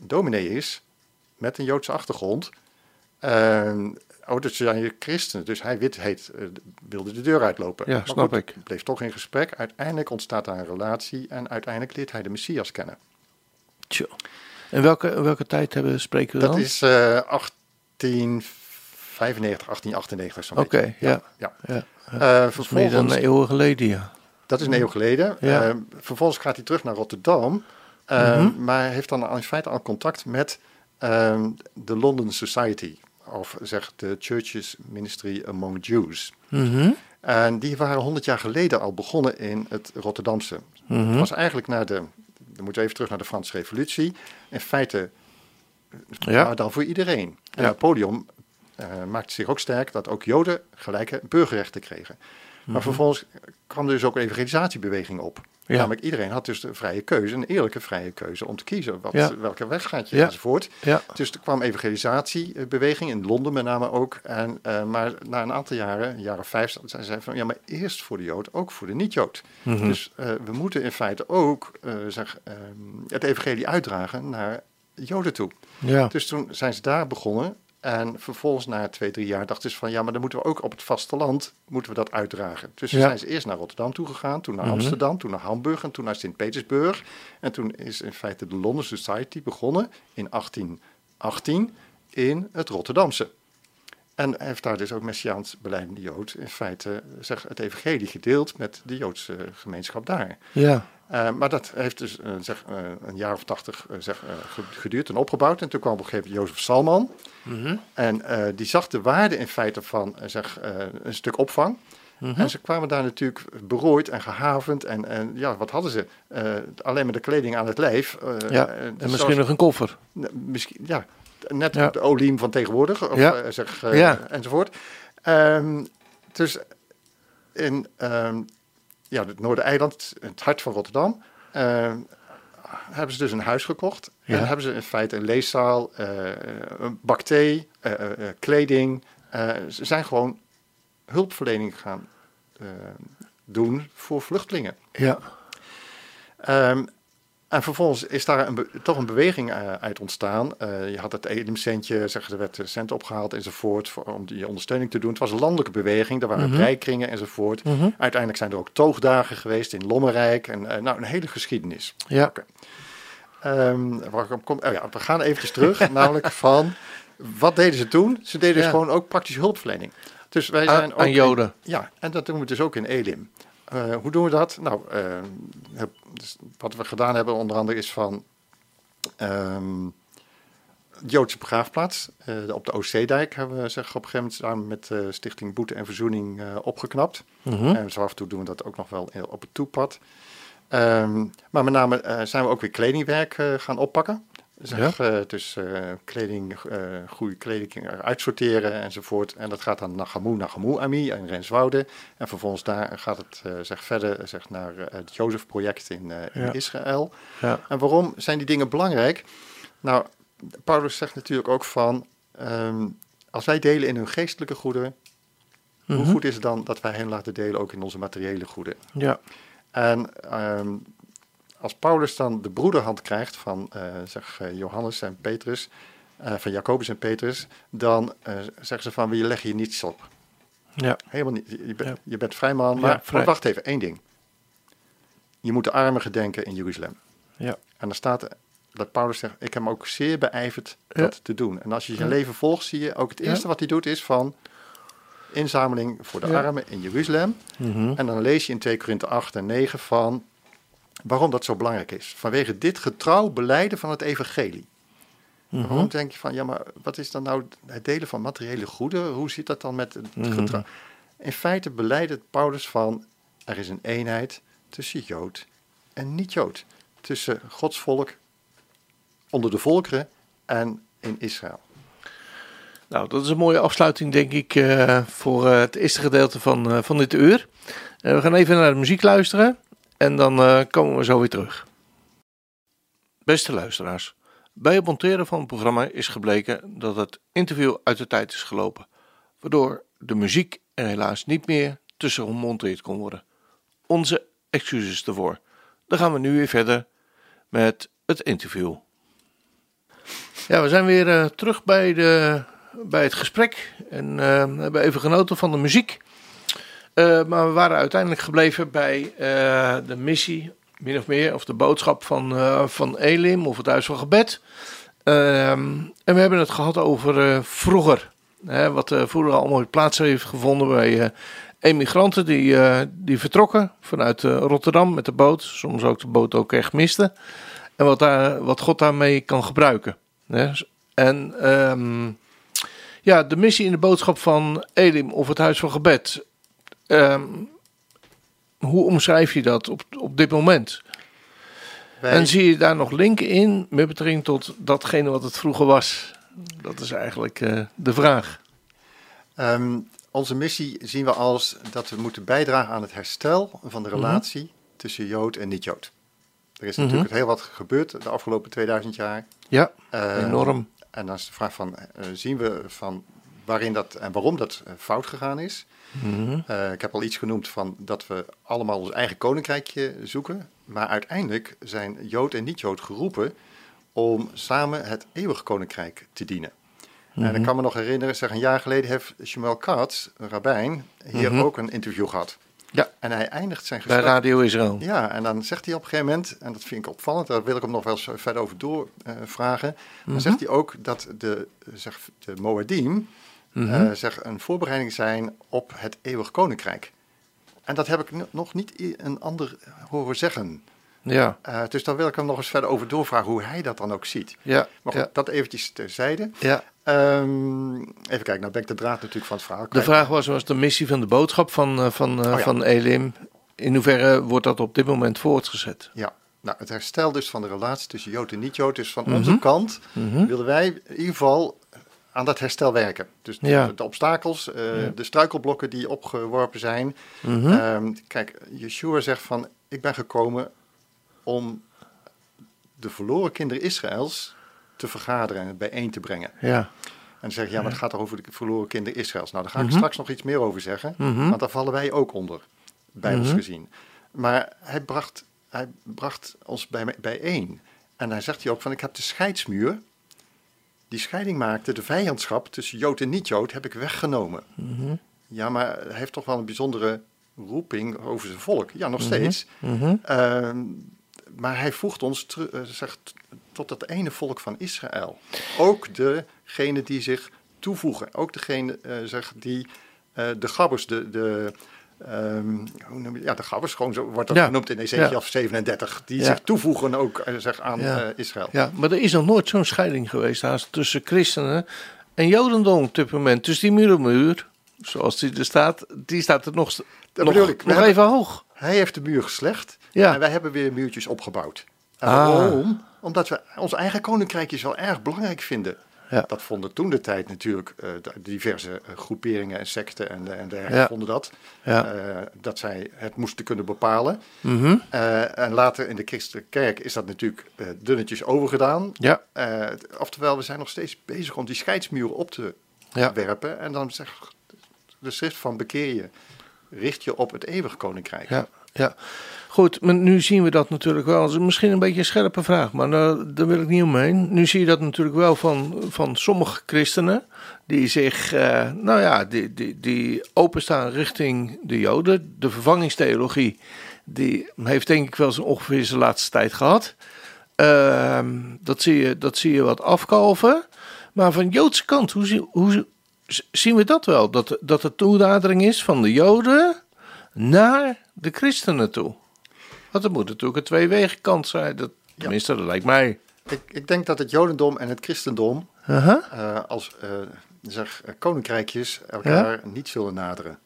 dominee is met een Joodse achtergrond. Ehm oh, dat zijn christenen, dus hij wit heet, eh, wilde de deur uitlopen. Ja, Maar snap goed, ik. Bleef toch in gesprek. Uiteindelijk ontstaat daar een relatie en uiteindelijk leert hij de Messias kennen. tjo. En welke, welke tijd hebben, spreken we Dat dan? is eh 1895, 1898 zo'n Oké, beetje. ja. ja. Ja, Eh, dat is meer dan vervolgens, een eeuw geleden, ja. Dat is een eeuw geleden. Ja. Eh, vervolgens gaat hij terug naar Rotterdam. Mhm. Maar heeft dan in feite al contact met ehm, de London Society. Of zeg de Churches Ministry Among Jews. Mhm. En die waren 100 jaar geleden al begonnen in het Rotterdamse. Mhm. Het was eigenlijk na de, dan moeten we even terug naar de Franse Revolutie. In feite, Ja. maar dan voor iedereen. En Ja. Napoleon eh, maakte zich ook sterk dat ook Joden gelijke burgerrechten kregen. Maar vervolgens kwam er dus ook een evangelisatiebeweging op. Mhm. Ja. Namelijk iedereen had dus de vrije keuze, een eerlijke vrije keuze om te kiezen. Wat, Ja. Welke weg gaat je Ja. enzovoort. Dus er kwam evangelisatiebeweging in Londen met name ook. En, eh, maar na een aantal jaren, jaren vijf, zeiden ze van ja, maar eerst voor de Jood, ook voor de niet-Jood. Mhm. Dus eh, we moeten in feite ook eh, zeg, ehm, het evangelie uitdragen naar Joden toe. Ja. Dus toen zijn ze daar begonnen. En vervolgens na twee, drie jaar dachten ze van ja, maar dan moeten we ook op het vasteland moeten we dat uitdragen. Dus Ja. zijn ze eerst naar Rotterdam toe gegaan, toen naar Mhm. Amsterdam, toen naar Hamburg en toen naar Sint-Petersburg. En toen is in feite de London Society begonnen in 1818 in het Rotterdamse. En heeft daar dus ook Messiaans beleidende Jood in feite zeg, het evangelie gedeeld met de Joodse gemeenschap daar. Ja. Eh, maar dat heeft dus eh, zeg, eh, een jaar of tachtig zeg, geduurd en opgebouwd. En toen kwam op een gegeven moment Jozef Salman. Mhm. En die zag de waarde in feite van zeg, een stuk opvang. Mhm. En ze kwamen daar natuurlijk berooid en gehavend. En, en ja, wat hadden ze? Alleen maar de kleding aan het lijf. Ja, En zoals- misschien nog een koffer. misschien, ja, net Ja. de oliem van tegenwoordig. Of, Ja. zeg, Ja. enzovoort. Ehm, dus in ehm, ja, het Noordereiland, het hart van Rotterdam, ehm, hebben ze dus een huis gekocht. Ja. En hebben ze in feite een leeszaal, eh, een bak thee, eh, eh, eh, kleding. Eh, ze zijn gewoon hulpverlening gaan eh, doen voor vluchtelingen. Ja. Ehm, en vervolgens is daar een toch een beweging eh, uit ontstaan. Eh, je had het Elimcentje, zeg, er werd cent opgehaald enzovoort voor, om die ondersteuning te doen. Het was een landelijke beweging, er waren Mhm. breikringen enzovoort. Mhm. Uiteindelijk zijn er ook toogdagen geweest in Lommerrijk. En eh, nou, een hele geschiedenis. Ja. Ehm, kom, oh ja, we gaan eventjes terug, [LAUGHS] namelijk van wat deden ze toen? Ze deden dus gewoon ook praktische hulpverlening. Dus wij Aan- zijn ook aan in- Joden. ja, en dat doen we dus ook in Elim. Eh, hoe doen we dat? Nou, eh, heb- dus wat we gedaan hebben onder andere is van ehm, de Joodse begraafplaats eh, op de Oostzeedijk hebben we zeg, op een gegeven moment samen met Stichting Boete en Verzoening opgeknapt. Mhm. En zo af en toe doen we dat ook nog wel op het toepad. Ehm, maar met name zijn we ook weer kledingwerk gaan oppakken. Zeg, eh, dus kleding, eh, goede kleding uitsorteren enzovoort. En dat gaat dan naar Gamoe, naar Gamoe Ami in Renswoude. En vervolgens daar gaat het zeg, verder zeg, naar het Jozef-project in, in Ja. Israël. Ja. En waarom zijn die dingen belangrijk? Nou, Paulus zegt natuurlijk ook van... ehm, als wij delen in hun geestelijke goederen... hoe Mhm. goed is het dan dat wij hen laten delen ook in onze materiële goederen? Ja. En ehm, als Paulus dan de broederhand krijgt van eh, zeg, eh, Johannes en Petrus, eh, van Jacobus en Petrus, dan zeggen ze van, we leggen je niets op. Ja. Helemaal niet. Je, je bent- Ja. je bent vrij man, Ja, maar, vrij. maar wacht even, één ding. Je moet de armen gedenken in Jeruzalem. Ja. En dan staat dat Paulus zegt, ik heb hem ook zeer beijverd dat te doen. En als je zijn leven volgt, zie je ook het eerste wat hij doet is van inzameling voor de armen in Jeruzalem. Mhm. En dan lees je in 2 Korinthe 8 en 9 van waarom dat zo belangrijk is. Vanwege dit getrouw beleiden van het evangelie. Mhm. Waarom denk je van, ja, maar wat is dan nou het delen van materiële goederen? Hoe zit dat dan met het Mhm. gedrag? In feite beleidt Paulus van, er is een eenheid tussen Jood en niet-Jood. Tussen Gods volk onder de volkeren en in Israël. Nou, dat is een mooie afsluiting, denk ik, eh, voor eh, het eerste gedeelte van, eh, van dit uur. We gaan even naar de muziek luisteren en dan eh, komen we zo weer terug. Beste luisteraars, bij het monteren van het programma is gebleken dat het interview uit de tijd is gelopen, waardoor de muziek er helaas niet meer tussen gemonteerd kon worden. Onze excuses ervoor. Dan gaan we nu weer verder met het interview. Ja, we zijn weer eh, terug bij, de, bij het gesprek en eh, hebben even genoten van de muziek. Eh, maar we waren uiteindelijk gebleven bij eh, de missie, min of meer, of de boodschap van, eh, van Elim of het Huis van Gebed. Ehm, en we hebben het gehad over vroeger. Hè, wat vroeger allemaal plaats heeft gevonden bij emigranten die, die vertrokken vanuit Rotterdam met de boot. Soms ook de boot ook echt misten. En wat, daar, wat God daarmee kan gebruiken. En ehm, ja, de missie in de boodschap van Elim of het Huis van Gebed. Ehm, hoe omschrijf je dat op, op dit moment? Wij, En zie je daar nog linken in met betrekking tot datgene wat het vroeger was? Dat is eigenlijk eh, de vraag. ehm, onze missie zien we als dat we moeten bijdragen aan het herstel van de relatie tussen Jood en niet-Jood. Er is Mhm. natuurlijk heel wat gebeurd de afgelopen 2000 jaar. Ja, Eh, enorm. En dan is de vraag van, eh, zien we van waarin dat en waarom dat eh, fout gegaan is? Mhm. Eh, ik heb al iets genoemd van dat we allemaal ons eigen koninkrijkje zoeken. Maar uiteindelijk zijn Jood en niet-Jood geroepen om samen het eeuwige koninkrijk te dienen. En ik kan me nog herinneren, zeg een jaar geleden heeft Shmuel Katz, een rabbijn, hier Mhm. ook een interview gehad. Ja. En hij eindigt zijn Bij gesprek Radio Israël. ja, en dan zegt hij op een gegeven moment, en dat vind ik opvallend, daar wil ik hem nog wel eens verder over doorvragen. Dan zegt hij ook dat de, zeg, de Eh, zeg, een voorbereiding zijn op het eeuwig koninkrijk. En dat heb ik nog niet een ander horen zeggen. Ja, Eh, dus daar wil ik hem nog eens verder over doorvragen hoe hij dat dan ook ziet. ja, Maar goed, ja. dat eventjes terzijde. ja. Ehm, even kijken, nou ben ik de draad natuurlijk van het verhaal De vraag was, was de missie van de boodschap van, eh, van, Oh ja. van Elim. In hoeverre wordt dat op dit moment voortgezet? Ja, nou, het herstel dus van de relatie tussen Jood en niet-Jood. Dus van Mhm. onze kant Mhm. willen wij in ieder geval aan dat herstel werken. Dus de, Ja. de obstakels, eh, Ja. de struikelblokken die opgeworpen zijn. Ehm, kijk, Yeshua zegt van, ik ben gekomen om de verloren kinderen Israëls te vergaderen en bijeen te brengen. Ja. En zeg ja, maar het gaat toch over de verloren kinderen Israëls. Nou, daar ga ik Mhm. straks nog iets meer over zeggen. Mhm. Want daar vallen wij ook onder, bijbels Mhm. gezien. Maar hij bracht, hij bracht ons bij, bijeen. En hij zegt hij ook van, ik heb de scheidsmuur, die scheiding maakte, de vijandschap tussen Jood en niet-Jood, heb ik weggenomen. Mhm. Ja, maar hij heeft toch wel een bijzondere roeping over zijn volk. Ja, nog Mhm. steeds. Mhm. Ehm, maar hij voegt ons eh, zegt, tot dat ene volk van Israël. Ook degene die zich toevoegen. Ook degene eh, zeg, die eh, de gabbers, de, de, ehm, hoe noem je, ja, de gabbers, gewoon zo wordt dat Ja. genoemd in Ezekiel Ja. 37. Die Ja. zich toevoegen ook eh, zeg, aan eh, Israël. Ja, maar er is nog nooit zo'n scheiding geweest haast tussen christenen en jodendom op dit moment. Dus die muurmuur, zoals die er staat, die staat er nog, Dat nog, bedoel ik. We nog hebben- even hoog. Hij heeft de muur geslecht Ja. en wij hebben weer muurtjes opgebouwd. En Ah. waarom? Omdat we ons eigen koninkrijkjes wel erg belangrijk vinden. Ja. Dat vonden toen de tijd natuurlijk eh, de diverse eh, groeperingen en secten en, en dergelijke Ja. vonden dat. Ja. eh, dat zij het moesten kunnen bepalen. Mhm. En later in de christelijke kerk is dat natuurlijk dunnetjes overgedaan. Ja, oftewel, we zijn nog steeds bezig om die scheidsmuren op te werpen. En dan zegt de schrift van bekeer je, richt je op het eeuwige koninkrijk. Ja, ja. Goed, nu zien we dat natuurlijk wel. Dat is misschien een beetje een scherpe vraag, maar daar, daar wil ik niet omheen. Nu zie je dat natuurlijk wel van, van sommige christenen die zich, eh, nou ja, die, die, die openstaan richting de Joden. De vervangingstheologie, die heeft denk ik wel zo ongeveer zijn laatste tijd gehad. Ehm, dat, zie je, dat zie je wat afkalven. Maar van Joodse kant, hoe, hoe zien we dat wel? Dat, dat er toenadering is van de Joden naar de christenen toe. Want er moet natuurlijk een tweewegenkant zijn. Dat, tenminste, dat lijkt mij. Ik, ik denk dat het Jodendom en het Christendom Uh-huh. eh, als eh, zeg, eh, koninkrijkjes elkaar niet zullen naderen.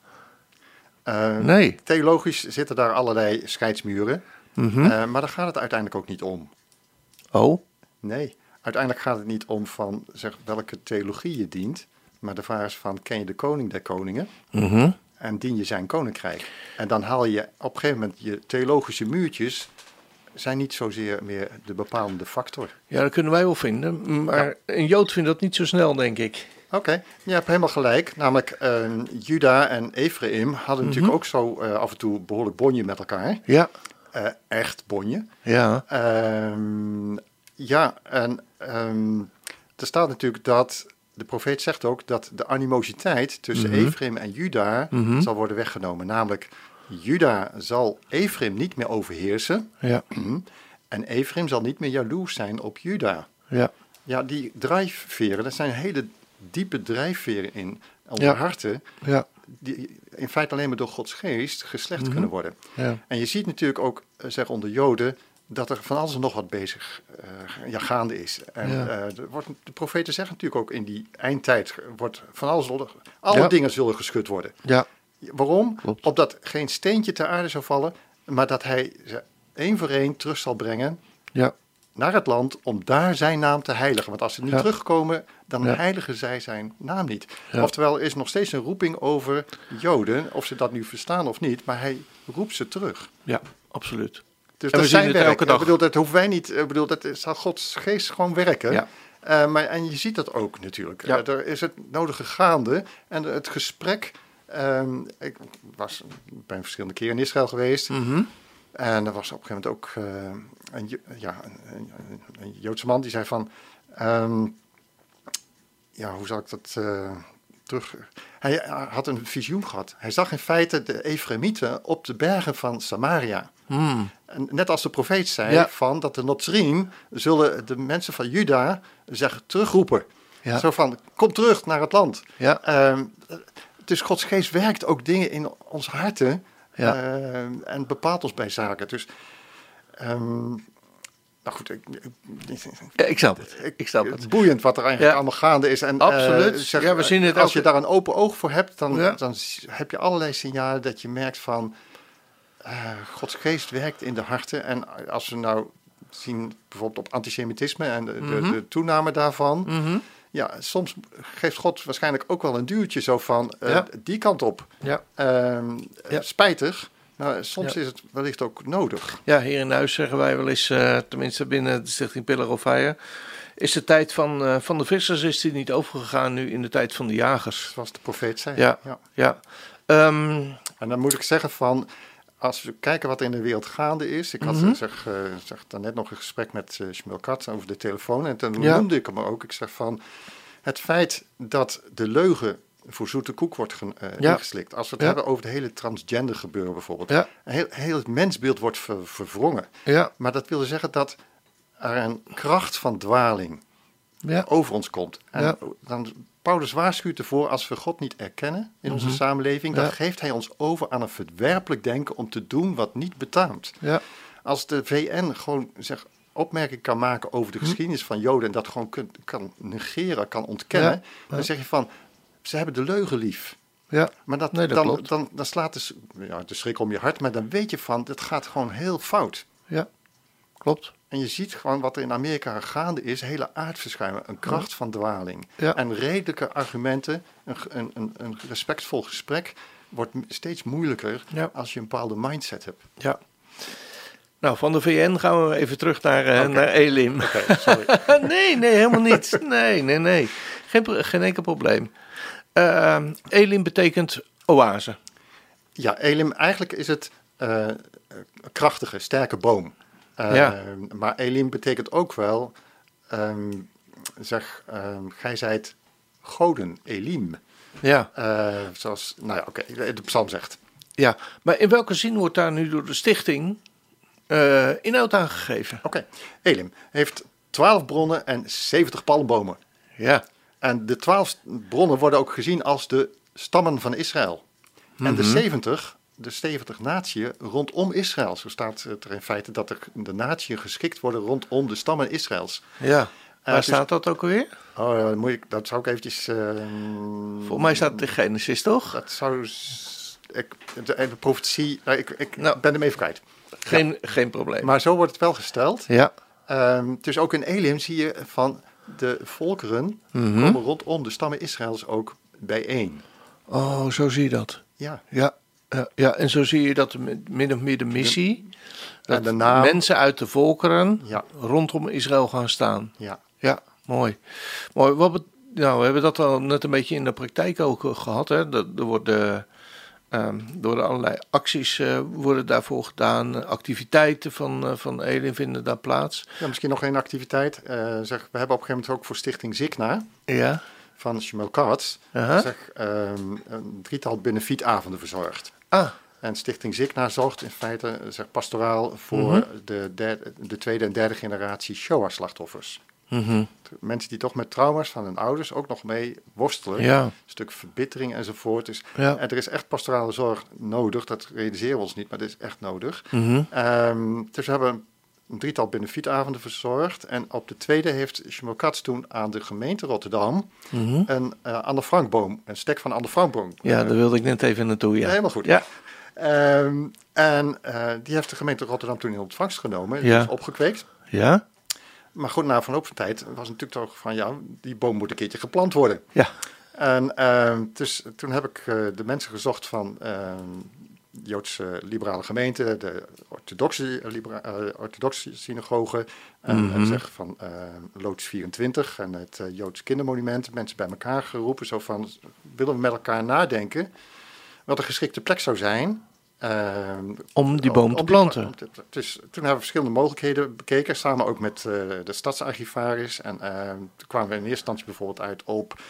Nee. Theologisch zitten daar allerlei scheidsmuren, Mhm. eh, maar daar gaat het uiteindelijk ook niet om. Oh. Nee, uiteindelijk gaat het niet om van zeg, welke theologie je dient, maar de vraag is van ken je de koning der koningen Mhm. En dien je zijn koninkrijk. En dan haal je op een gegeven moment je theologische muurtjes zijn niet zozeer meer de bepalende factor. Ja, dat kunnen wij wel vinden. Maar een Jood vindt dat niet zo snel, denk ik. Oké, je hebt helemaal gelijk. Namelijk, eh, Juda en Ephraim hadden natuurlijk ook zo eh, af en toe behoorlijk bonje met elkaar. Ja. Eh, echt bonje. Ja. Ehm, ja, en ehm, er staat natuurlijk dat, de profeet zegt ook dat de animositeit tussen Mhm. Ephraim en Juda Mhm. zal worden weggenomen. Namelijk, Juda zal Ephraim niet meer overheersen Ja. en Ephraim zal niet meer jaloers zijn op Juda. Ja. Ja, die drijfveren, dat zijn hele diepe drijfveren in onze Ja. harten, Ja. die in feite alleen maar door Gods geest geslecht Mhm. kunnen worden. Ja. En je ziet natuurlijk ook, eh, zeg onder Joden, dat er van alles en nog wat bezig eh, ja, gaande is. En Ja. eh, wordt, de profeten zeggen natuurlijk ook in die eindtijd, wordt van alles, alle Ja. dingen zullen geschud worden. Ja. Waarom? Klopt. Opdat geen steentje ter aarde zou vallen, maar dat hij ze één voor één terug zal brengen Ja. naar het land om daar zijn naam te heiligen. Want als ze niet Ja. terugkomen, dan heiligen zij zijn naam niet. Oftewel, er is nog steeds een roeping over Joden, of ze dat nu verstaan of niet, maar hij roept ze terug. Ja. Absoluut. Dus En dat zijn werk. elke dag. Ik bedoel, dat hoeven wij niet. Ik bedoel, dat is- zal Gods geest gewoon werken. Ja. Eh, maar, en je ziet dat ook natuurlijk. Ja. Eh, er is het nodige gaande. En het gesprek. ehm, ik was, ben verschillende keren in Israël geweest. Mhm. En er was op een gegeven moment ook eh, een, ja, een, een, een Joodse man die zei van... ehm, ja, hoe zal ik dat eh, terug... Hij had een visioen gehad. Hij zag in feite de Efraimieten op de bergen van Samaria. Hmm. Net als de profeet zei Ja. van dat de Notsriem zullen de mensen van Juda zeggen terugroepen. Ja. Zo van, kom terug naar het land. Ja. Ehm, dus Gods geest werkt ook dingen in ons harten Ja. ehm, en bepaalt ons bij zaken. Dus, ehm, nou goed, ik, ik, ik snap het. Ik snap het boeiend wat er eigenlijk allemaal gaande is. En, Absoluut. eh, zeg, Ja, we zien het als je daar een open oog voor hebt, dan, dan heb je allerlei signalen dat je merkt van... eh, Gods geest werkt in de harten. En als we nou zien bijvoorbeeld op antisemitisme en de, de, Mhm. de toename daarvan... Mhm. Ja, soms geeft God waarschijnlijk ook wel een duwtje zo van eh, Ja. die kant op. Ja. Ehm, Ja. Spijtig, maar soms Ja. is het wellicht ook nodig. Ja, hier in huis zeggen wij wel eens, eh, tenminste binnen de stichting Pillar of Fire, is de tijd van, eh, van de vissers is die niet overgegaan nu in de tijd van de jagers. Zoals de profeet zei. Ja. Ja. Ehm, En dan moet ik zeggen van, als we kijken wat er in de wereld gaande is. Ik had Mhm. zeg, eh, zeg, daarnet nog een gesprek met uh, Shmuel Katz over de telefoon. En toen Ja. noemde ik hem ook. Ik zeg van, het feit dat de leugen voor zoete koek wordt eh, Ja. ingeslikt. Als we het Ja. hebben over het hele transgender gebeuren bijvoorbeeld. Ja. Heel, heel het mensbeeld wordt ver- verwrongen. ja. Maar dat wil zeggen dat er een kracht van dwaling Ja. over ons komt. En Ja. dan, Paulus waarschuwt ervoor, als we God niet erkennen in onze Mhm. samenleving, dan geeft hij ons over aan een verwerpelijk denken om te doen wat niet betaamt. Ja. Als de VN gewoon zeg, opmerking kan maken over Mhm. de geschiedenis van Joden en dat gewoon kun- kan negeren, kan ontkennen, Ja. Ja. dan zeg je van, ze hebben de leugen lief. Ja. Maar dat, Nee, dat dan, dan, dan slaat de, ja, de schrik om je hart, maar dan weet je van, dit gaat gewoon heel fout. Ja. Klopt. En je ziet gewoon wat er in Amerika gaande is, hele aardverschuiven, een kracht van dwaling. Ja. En redelijke argumenten, een, een, een, een respectvol gesprek wordt steeds moeilijker Ja. als je een bepaalde mindset hebt. Ja. Nou, van de VN gaan we even terug naar, eh, naar Elim. [LAUGHS] Sorry. nee, nee, helemaal niet. Nee, nee, nee. Geen, geen enkel probleem. Ehm, Elim betekent oase. ja, Elim, eigenlijk is het eh, een krachtige, sterke boom. Ja. Maar Elim betekent ook wel, ehm, zeg, ehm gij zijt goden, Elim. Ja, Eh, zoals, nou ja, oké, de psalm zegt. ja. Maar in welke zin wordt daar nu door de stichting eh, inhoud aan gegeven? Oké, Elim heeft 12 bronnen en 70 palmbomen. Ja. En de 12 bronnen worden ook gezien als de stammen van Israël. En de Mhm. 70 de 70 natie rondom Israël. Zo staat het er in feite dat er de natie geschikt worden rondom de stammen Israëls. Ja. Waar dus- staat dat ook alweer? Oh, ja, moet ik, dat zou ik eventjes... eh, Volgens mij staat het in Genesis, toch? Dat zou... Ik, de, de profetie... nou, ik ik Nou. ben hem even kwijt. Geen, geen probleem. Maar zo wordt het wel gesteld. ja. Ehm, dus ook in Elim zie je van de volkeren Mhm. komen rondom de stammen Israëls ook bijeen. Oh, zo zie je dat. Ja, Ja. Ja, ja, en zo zie je dat de mi- min of meer de missie, dat en de naam. mensen uit de volkeren Ja, rondom Israël gaan staan. ja. Ja, mooi. mooi. Wat nou, we hebben dat al net een beetje in de praktijk ook eh, gehad. Hè? Dat, er worden, ehm, er worden allerlei acties eh, worden daarvoor gedaan. Activiteiten van, eh, van Elin vinden daar plaats. ja misschien nog één activiteit. Eh, zeg, we hebben op een gegeven moment ook voor Stichting Zikna Ja. van Shmuel Katz zeg, ehm, een drietal benefietavonden verzorgd. Ah, En Stichting Zikna zorgt in feite zeg, pastoraal voor Mhm. de, derde, de tweede en derde generatie Shoah-slachtoffers. mhm. Mensen die toch met trauma's van hun ouders ook nog mee worstelen. ja. Een stuk verbittering enzovoort. Dus ja. en er is echt pastorale zorg nodig. Dat realiseren we ons niet, maar dat is echt nodig. Mhm. Ehm, dus we hebben een drietal benefietavonden verzorgd. En op de tweede heeft Shmuel Katz toen aan de gemeente Rotterdam Mhm. een uh, Anne Frankboom, een stek van Anne Frankboom. Ja, daar wilde ik net even naartoe. Ja. Helemaal goed. Ja. Ehm, en eh, die heeft de gemeente Rotterdam toen in ontvangst genomen. Ja. Ja. Is opgekweekt. Ja. Maar goed, na verloop van tijd was natuurlijk toch van ja, die boom moet een keertje geplant worden. Ja. En ehm, dus toen heb ik eh, de mensen gezocht van ehm, Joodse liberale gemeente, de orthodoxe, libera- eh, orthodoxe synagoge, Mhm. eh, zeg van eh, Loods 24 en het Joods kindermonument, mensen bij elkaar geroepen, zo van willen we met elkaar nadenken wat een geschikte plek zou zijn. Om die boom om- te planten. om te- Dus toen hebben we verschillende mogelijkheden bekeken, samen ook met de stadsarchivaris. En toen kwamen we in eerste instantie bijvoorbeeld uit op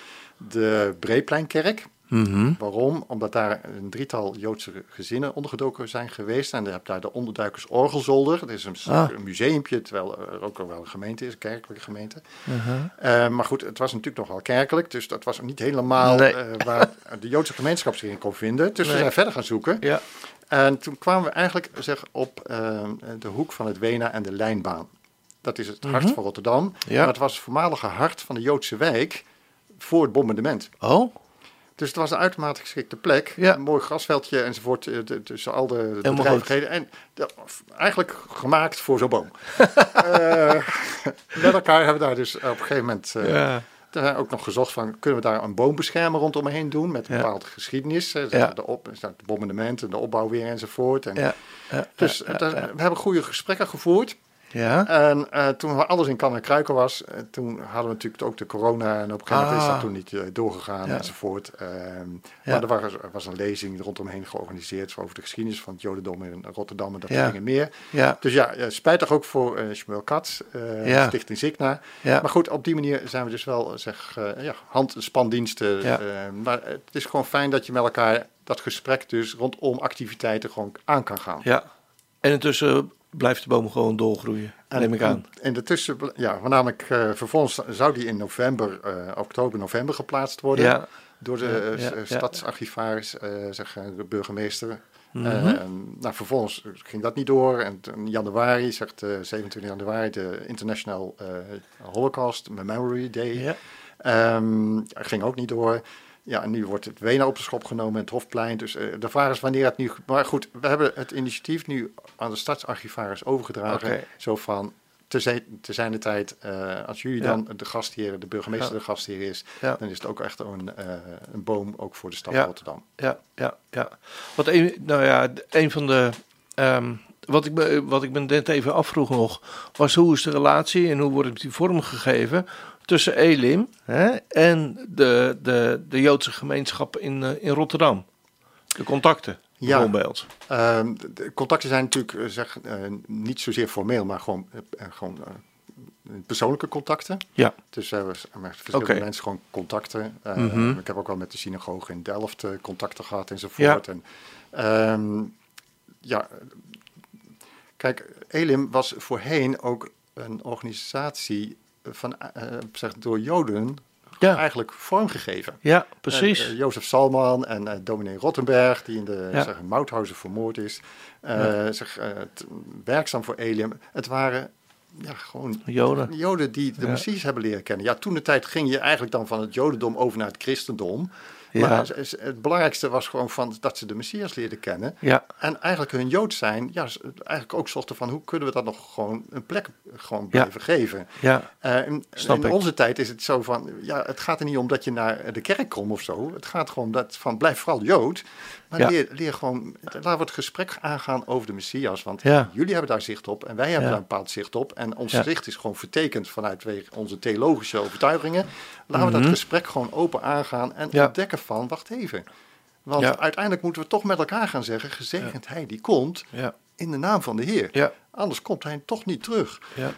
de Breepleinkerk. Mhm. Waarom? Omdat daar een drietal Joodse gezinnen ondergedoken zijn geweest. En je hebt daar de Onderduikers Orgelzolder. Dat is een, Ah. een museumpje, terwijl er ook wel een gemeente is, een kerkelijke gemeente. Aha. Eh, maar goed, het was natuurlijk nogal kerkelijk. Dus dat was niet helemaal Nee. eh, waar [LAUGHS] de Joodse gemeenschap zich in kon vinden. Dus Nee. we zijn verder gaan zoeken. Ja. En toen kwamen we eigenlijk zeg, op eh, de hoek van het Wena en de Lijnbaan. Dat is het hart Mhm. van Rotterdam. Ja. Maar het was het voormalige hart van de Joodse wijk voor het bombardement. Oh, Dus het was een uitermate geschikte plek. Ja. Een mooi grasveldje enzovoort eh, de- tussen al de bedrijvigheden. En de- eigenlijk gemaakt voor zo'n boom. [LAUGHS] Eh, met elkaar hebben we daar dus op een gegeven moment... eh, ja. ook nog gezocht van, kunnen we daar een boombeschermer rondomheen doen met een Ja. bepaalde geschiedenis. hè, Ja. De, op, het bombardement en de opbouw weer enzovoort. En Ja. Ja. dus daar- we hebben goede gesprekken gevoerd. Ja. En eh, toen alles in kan en kruiken was, eh, toen hadden we natuurlijk ook de corona. En op een gegeven moment is Ah. dat toen niet eh, doorgegaan Ja. enzovoort. Ehm, Ja. Maar er was, er was een lezing rondomheen georganiseerd over de geschiedenis van het Jodendom in Rotterdam en dat soort Ja. dingen meer. Ja. Dus ja, spijtig ook voor eh Shmuel Katz, Ja. Stichting Zikna. Maar goed, op die manier zijn we dus wel, zeg, ja, handspandiensten. Ja. eh, maar het is gewoon fijn dat je met elkaar dat gesprek dus rondom activiteiten gewoon aan kan gaan. ja. En intussen blijft de boom gewoon doorgroeien, neem ik aan. En daartussen, ja, voornamelijk uh, vervolgens zou die in november, uh, oktober, november geplaatst worden. Ja. Door de Ja, ja, uh, stadsarchivaris, zeg, de burgemeester. Mhm. nou, vervolgens ging dat niet door. En in januari, zegt 27 januari, de International Holocaust Memory Day. Ja. Um, ging ook niet door. Ja, en nu wordt het Wenen op de schop genomen, het Hofplein. Dus uh, de vraag is wanneer het nu... Maar goed, we hebben het initiatief nu aan de stadsarchivaris overgedragen. Okay. Zo van, te, zijn, te zijn de tijd, uh, als jullie ja. dan de gastheer, de burgemeester ja. de gastheer is... Ja. dan is het ook echt een, uh, een boom ook voor de stad Rotterdam. Ja, ja, ja. Wat een, nou ja, een van de... Um, wat ik, me, wat ik me net even afvroeg nog, was hoe is de relatie en hoe wordt die vormgegeven tussen Elim hè, en de, de, de Joodse gemeenschap in, uh, in Rotterdam? De contacten, ja, bijvoorbeeld. Uh, de contacten zijn natuurlijk zeg, uh, niet zozeer formeel, maar gewoon, gewoon persoonlijke contacten. Ja. Dus we hebben met verschillende okay. mensen gewoon contacten. Mm -hmm. Ik heb ook wel met de synagoge in Delft contacten gehad enzovoort. Ja. En, um, ja, kijk, Elim was voorheen ook een organisatie van, uh, zeg, door Joden Ja. eigenlijk vormgegeven. Ja, precies. En, eh, Jozef Salman en eh, dominee Rottenberg, die in de Ja. zeg, Mauthausen vermoord is, eh, zeg, eh, werkzaam voor Elium. Het waren ja, gewoon Joden. Joden die de Ja. Messias hebben leren kennen. Ja, toen de tijd ging je eigenlijk dan van het Jodendom over naar het christendom. Ja. Maar het- het belangrijkste was gewoon van dat ze de Messias leerden kennen. Ja, En eigenlijk hun Jood zijn, ja, eigenlijk ook zochten van hoe kunnen we dat nog gewoon een plek gewoon blijven geven. ja, Eh, in onze tijd is het zo van, ja, het gaat er niet om dat je naar de kerk komt of zo. Het gaat gewoon dat van, blijf vooral Jood. Maar Ja. leer, leer gewoon, laten we het gesprek aangaan over de Messias. Want Ja. jullie hebben daar zicht op en wij hebben Ja. daar een bepaald zicht op. En ons zicht is gewoon vertekend vanuit onze theologische overtuigingen. Laten we dat Mhm. gesprek gewoon open aangaan en Ja. Van, wacht even. Want Ja. uiteindelijk moeten we toch met elkaar gaan zeggen, gezegend hij die komt in de naam van de Heer. Anders komt hij toch niet terug. Ja,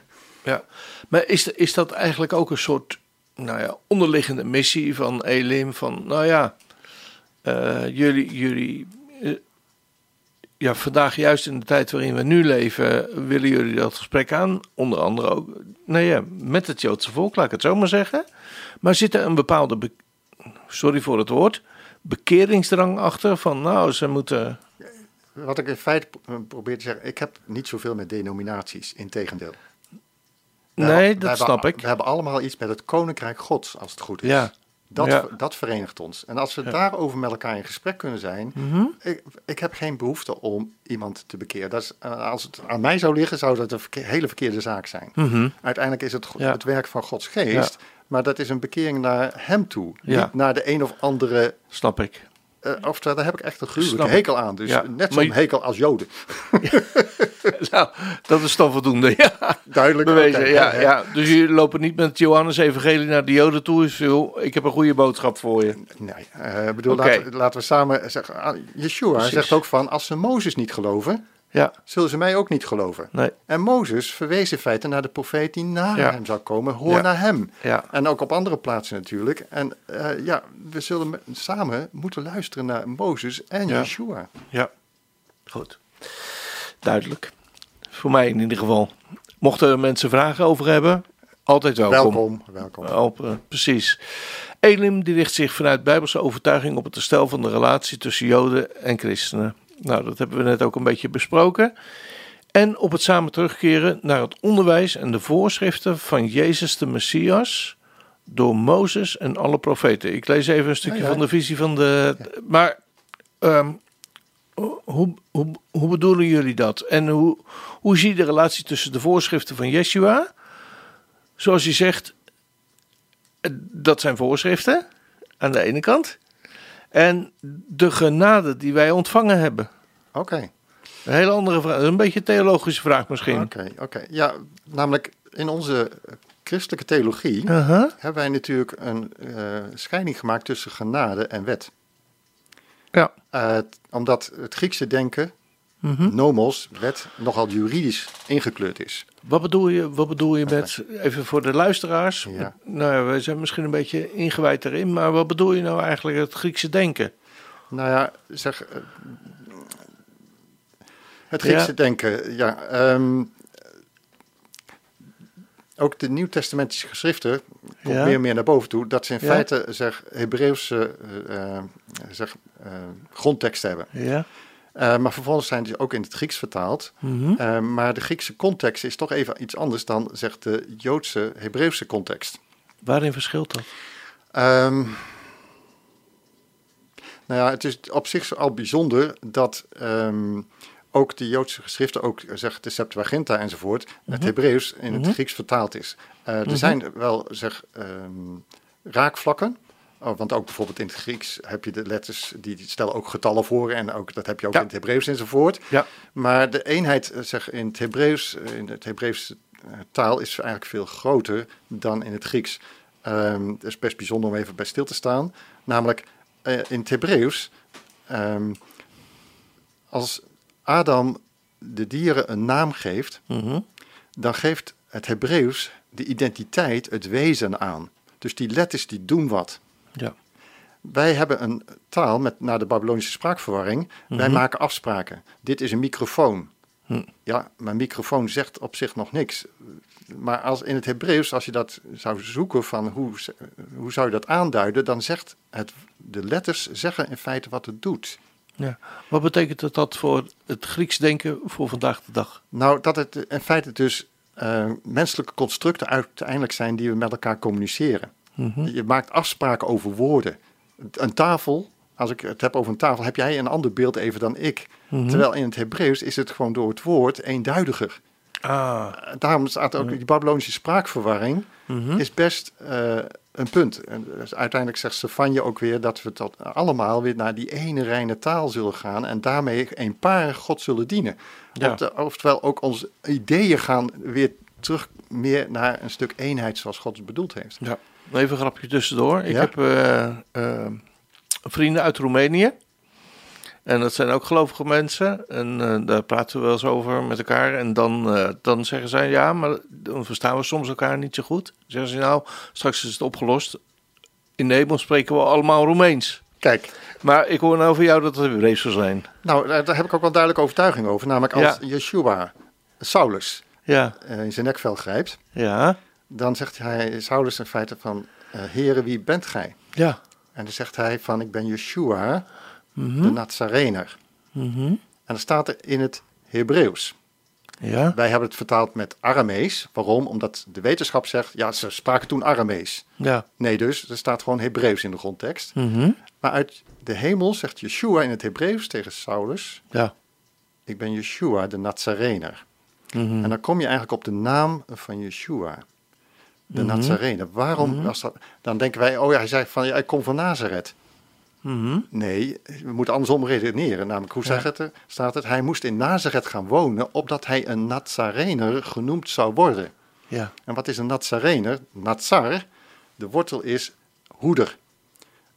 ja. Maar is, is dat eigenlijk ook een soort nou ja, onderliggende missie van Elim? Van nou ja, eh, jullie, jullie eh, ja, vandaag juist in de tijd waarin we nu leven, willen jullie dat gesprek aan. Onder andere ook nou ja, met het Joodse volk, laat ik het zo maar zeggen. Maar zit er een bepaalde, be- sorry voor het woord, bekeringsdrang achter? Van nou, ze moeten. Wat ik in feite pro- probeer te zeggen, ik heb niet zoveel met denominaties, integendeel. We Nee, hebben- dat hebben- snap ik. We hebben allemaal iets met het koninkrijk gods, als het goed is. Ja. Dat, Ja. dat verenigt ons. En als we daarover met elkaar in gesprek kunnen zijn, Mhm. ik, ik heb geen behoefte om iemand te bekeren. Dat is, eh, als het aan mij zou liggen, zou dat een hele verkeerde zaak zijn. Mhm. Uiteindelijk is het Ja. het werk van Gods geest, maar dat is een bekering naar hem toe. Ja. Niet naar de een of andere Snap ik. Uh, of daar heb ik echt een gruwelijke hekel aan. Dus Ja, net zo'n je- hekel als Joden. [LAUGHS] nou, dat is dan voldoende. Ja. Duidelijk. bewezen. ja, ja. Dus jullie lopen niet met het Johannes-evangelie naar de Joden toe. Is veel, ik heb een goede boodschap voor je. Nee, eh, bedoel, laten, laten we samen zeggen. ah, Yeshua Precies. zegt ook van, als ze Mozes niet geloven, Ja, zullen ze mij ook niet geloven. nee, En Mozes verwees in feite naar de profeet die na Ja. hem zou komen. Hoor Ja. naar hem. ja, En ook op andere plaatsen natuurlijk. En eh, ja, we zullen me- samen moeten luisteren naar Mozes en. Yeshua. ja. Goed. Duidelijk. Voor mij in ieder geval. Mochten er mensen vragen over hebben, altijd welkom. Welkom, welkom. Helpen, precies. Elim die richt zich vanuit bijbelse overtuiging op het herstel van de relatie tussen Joden en christenen. Nou, dat hebben we net ook een beetje besproken. En op het samen terugkeren naar het onderwijs en de voorschriften van Jezus de Messias door Mozes en alle profeten. Ik lees even een stukje ja. van de visie van de. Maar ehm, hoe, hoe, hoe bedoelen jullie dat? En hoe, hoe zie je de relatie tussen de voorschriften van Yeshua? Zoals je zegt, dat zijn voorschriften aan de ene kant. En de genade die wij ontvangen hebben. Oké. Een hele andere vraag. Een beetje een theologische vraag misschien. Oké, oké. Ja, namelijk in onze christelijke theologie hebben wij natuurlijk een eh, scheiding gemaakt tussen genade en wet. Ja. Eh, omdat het Griekse denken, Mhm. nomos, wet, nogal juridisch ingekleurd is. Wat bedoel je, wat bedoel je met, even voor de luisteraars. Ja. Nou ja, wij zijn misschien een beetje ingewijd erin. Maar wat bedoel je nou eigenlijk het Griekse denken? Nou ja, zeg. eh, het Griekse Ja. denken, ja. ehm, ook de Nieuw-Testamentische geschriften komt Ja. meer en meer naar boven toe. Dat ze in Ja. feite zeg, Hebreeuwse eh, zeg, grondtekst hebben. Ja. Eh, maar vervolgens zijn die ook in het Grieks vertaald. Mhm. Eh, maar de Griekse context is toch even iets anders dan zegt de Joodse Hebreeuwse context. Waarin verschilt dat? Ehm, nou ja, het is op zich al bijzonder dat ehm, ook de Joodse geschriften, ook eh, zeg de Septuaginta enzovoort, het Hebreeuws in het Mhm. Grieks vertaald is. Er Mhm. zijn wel zeg ehm, raakvlakken. Oh, want ook bijvoorbeeld in het Grieks heb je de letters, die stellen ook getallen voor. En ook, dat heb je ook Ja. in het Hebreeuws enzovoort. Ja. Maar de eenheid eh, zeg, in het Hebreeuws, eh, in het Hebreeuwse eh, taal is eigenlijk veel groter dan in het Grieks. Ehm het is best bijzonder om even bij stil te staan. Namelijk in het Hebreeuws, ehm, als Adam de dieren een naam geeft, Mhm. dan geeft het Hebreeuws de identiteit, het wezen aan. Dus die letters die doen wat. Ja. Wij hebben een taal met naar de Babylonische spraakverwarring. Wij Mhm. maken afspraken. Dit is een microfoon. Hm. Ja, mijn microfoon zegt op zich nog niks. Maar als in het Hebreeuws, als je dat zou zoeken van hoe, hoe zou je dat aanduiden, dan zegt het, de letters zeggen in feite wat het doet. Ja. Wat betekent dat, dat voor het Grieks denken voor vandaag de dag? Nou, dat het in feite dus uh, menselijke constructen uiteindelijk zijn die we met elkaar communiceren. Mhm. Je maakt afspraken over woorden. Een tafel, als ik het heb over een tafel, heb jij een ander beeld even dan ik. Mhm. Terwijl in het Hebreeuws is het gewoon door het woord eenduidiger. Ah, Daarom staat ook die Babylonische spraakverwarring mhm. is best uh, een punt. En dus uiteindelijk zegt Stefanje ook weer dat we dat allemaal weer naar die ene reine taal zullen gaan en daarmee een paar God zullen dienen. Ja. Oftewel ook onze ideeën gaan weer terug meer naar een stuk eenheid zoals God het bedoeld heeft. ja. Even een grapje tussendoor. Ik Ja? heb eh, eh, vrienden uit Roemenië. En dat zijn ook gelovige mensen. En eh, daar praten we wel eens over met elkaar. En dan, dan zeggen zij, ja, maar dan verstaan we soms elkaar niet zo goed. Zeggen ze, nou, straks is het opgelost. In de hemel spreken we allemaal Roemeens. Kijk, Maar ik hoor nou van jou dat het Hebreeuws zou zijn. nou daar, heb ik ook wel duidelijke overtuiging over. Namelijk als Ja. Yeshua Saulus Ja, in zijn nekvel grijpt, ja, dan zegt hij Saulus in feite van, eh Heere, wie bent gij? ja. En dan zegt hij van, ik ben Yeshua, Mhm, de Nazarener. mhm. En dan staat er in het Hebreeuws. Ja, Wij hebben het vertaald met Aramees. Waarom? Omdat de wetenschap zegt, ja, ze spraken toen Aramees. ja. Nee dus, er staat gewoon Hebreeuws in de grondtekst. mhm, Maar uit de hemel zegt Yeshua in het Hebreeuws tegen Saulus, ja. ik ben Yeshua, de Nazarener. mhm. En dan kom je eigenlijk op de naam van Yeshua, de Mhm. Nazarener. Waarom? Als dat, dan denken wij, oh ja, hij zei van, ja, ik kom van Nazareth. Mhm. Nee, we moeten andersom redeneren. Namelijk, hoe Ja. zegt het er? Staat het? Hij moest in Nazareth gaan wonen, opdat hij een Nazarener genoemd zou worden. Ja, En wat is een Nazarener? Nazar, de wortel is hoeder.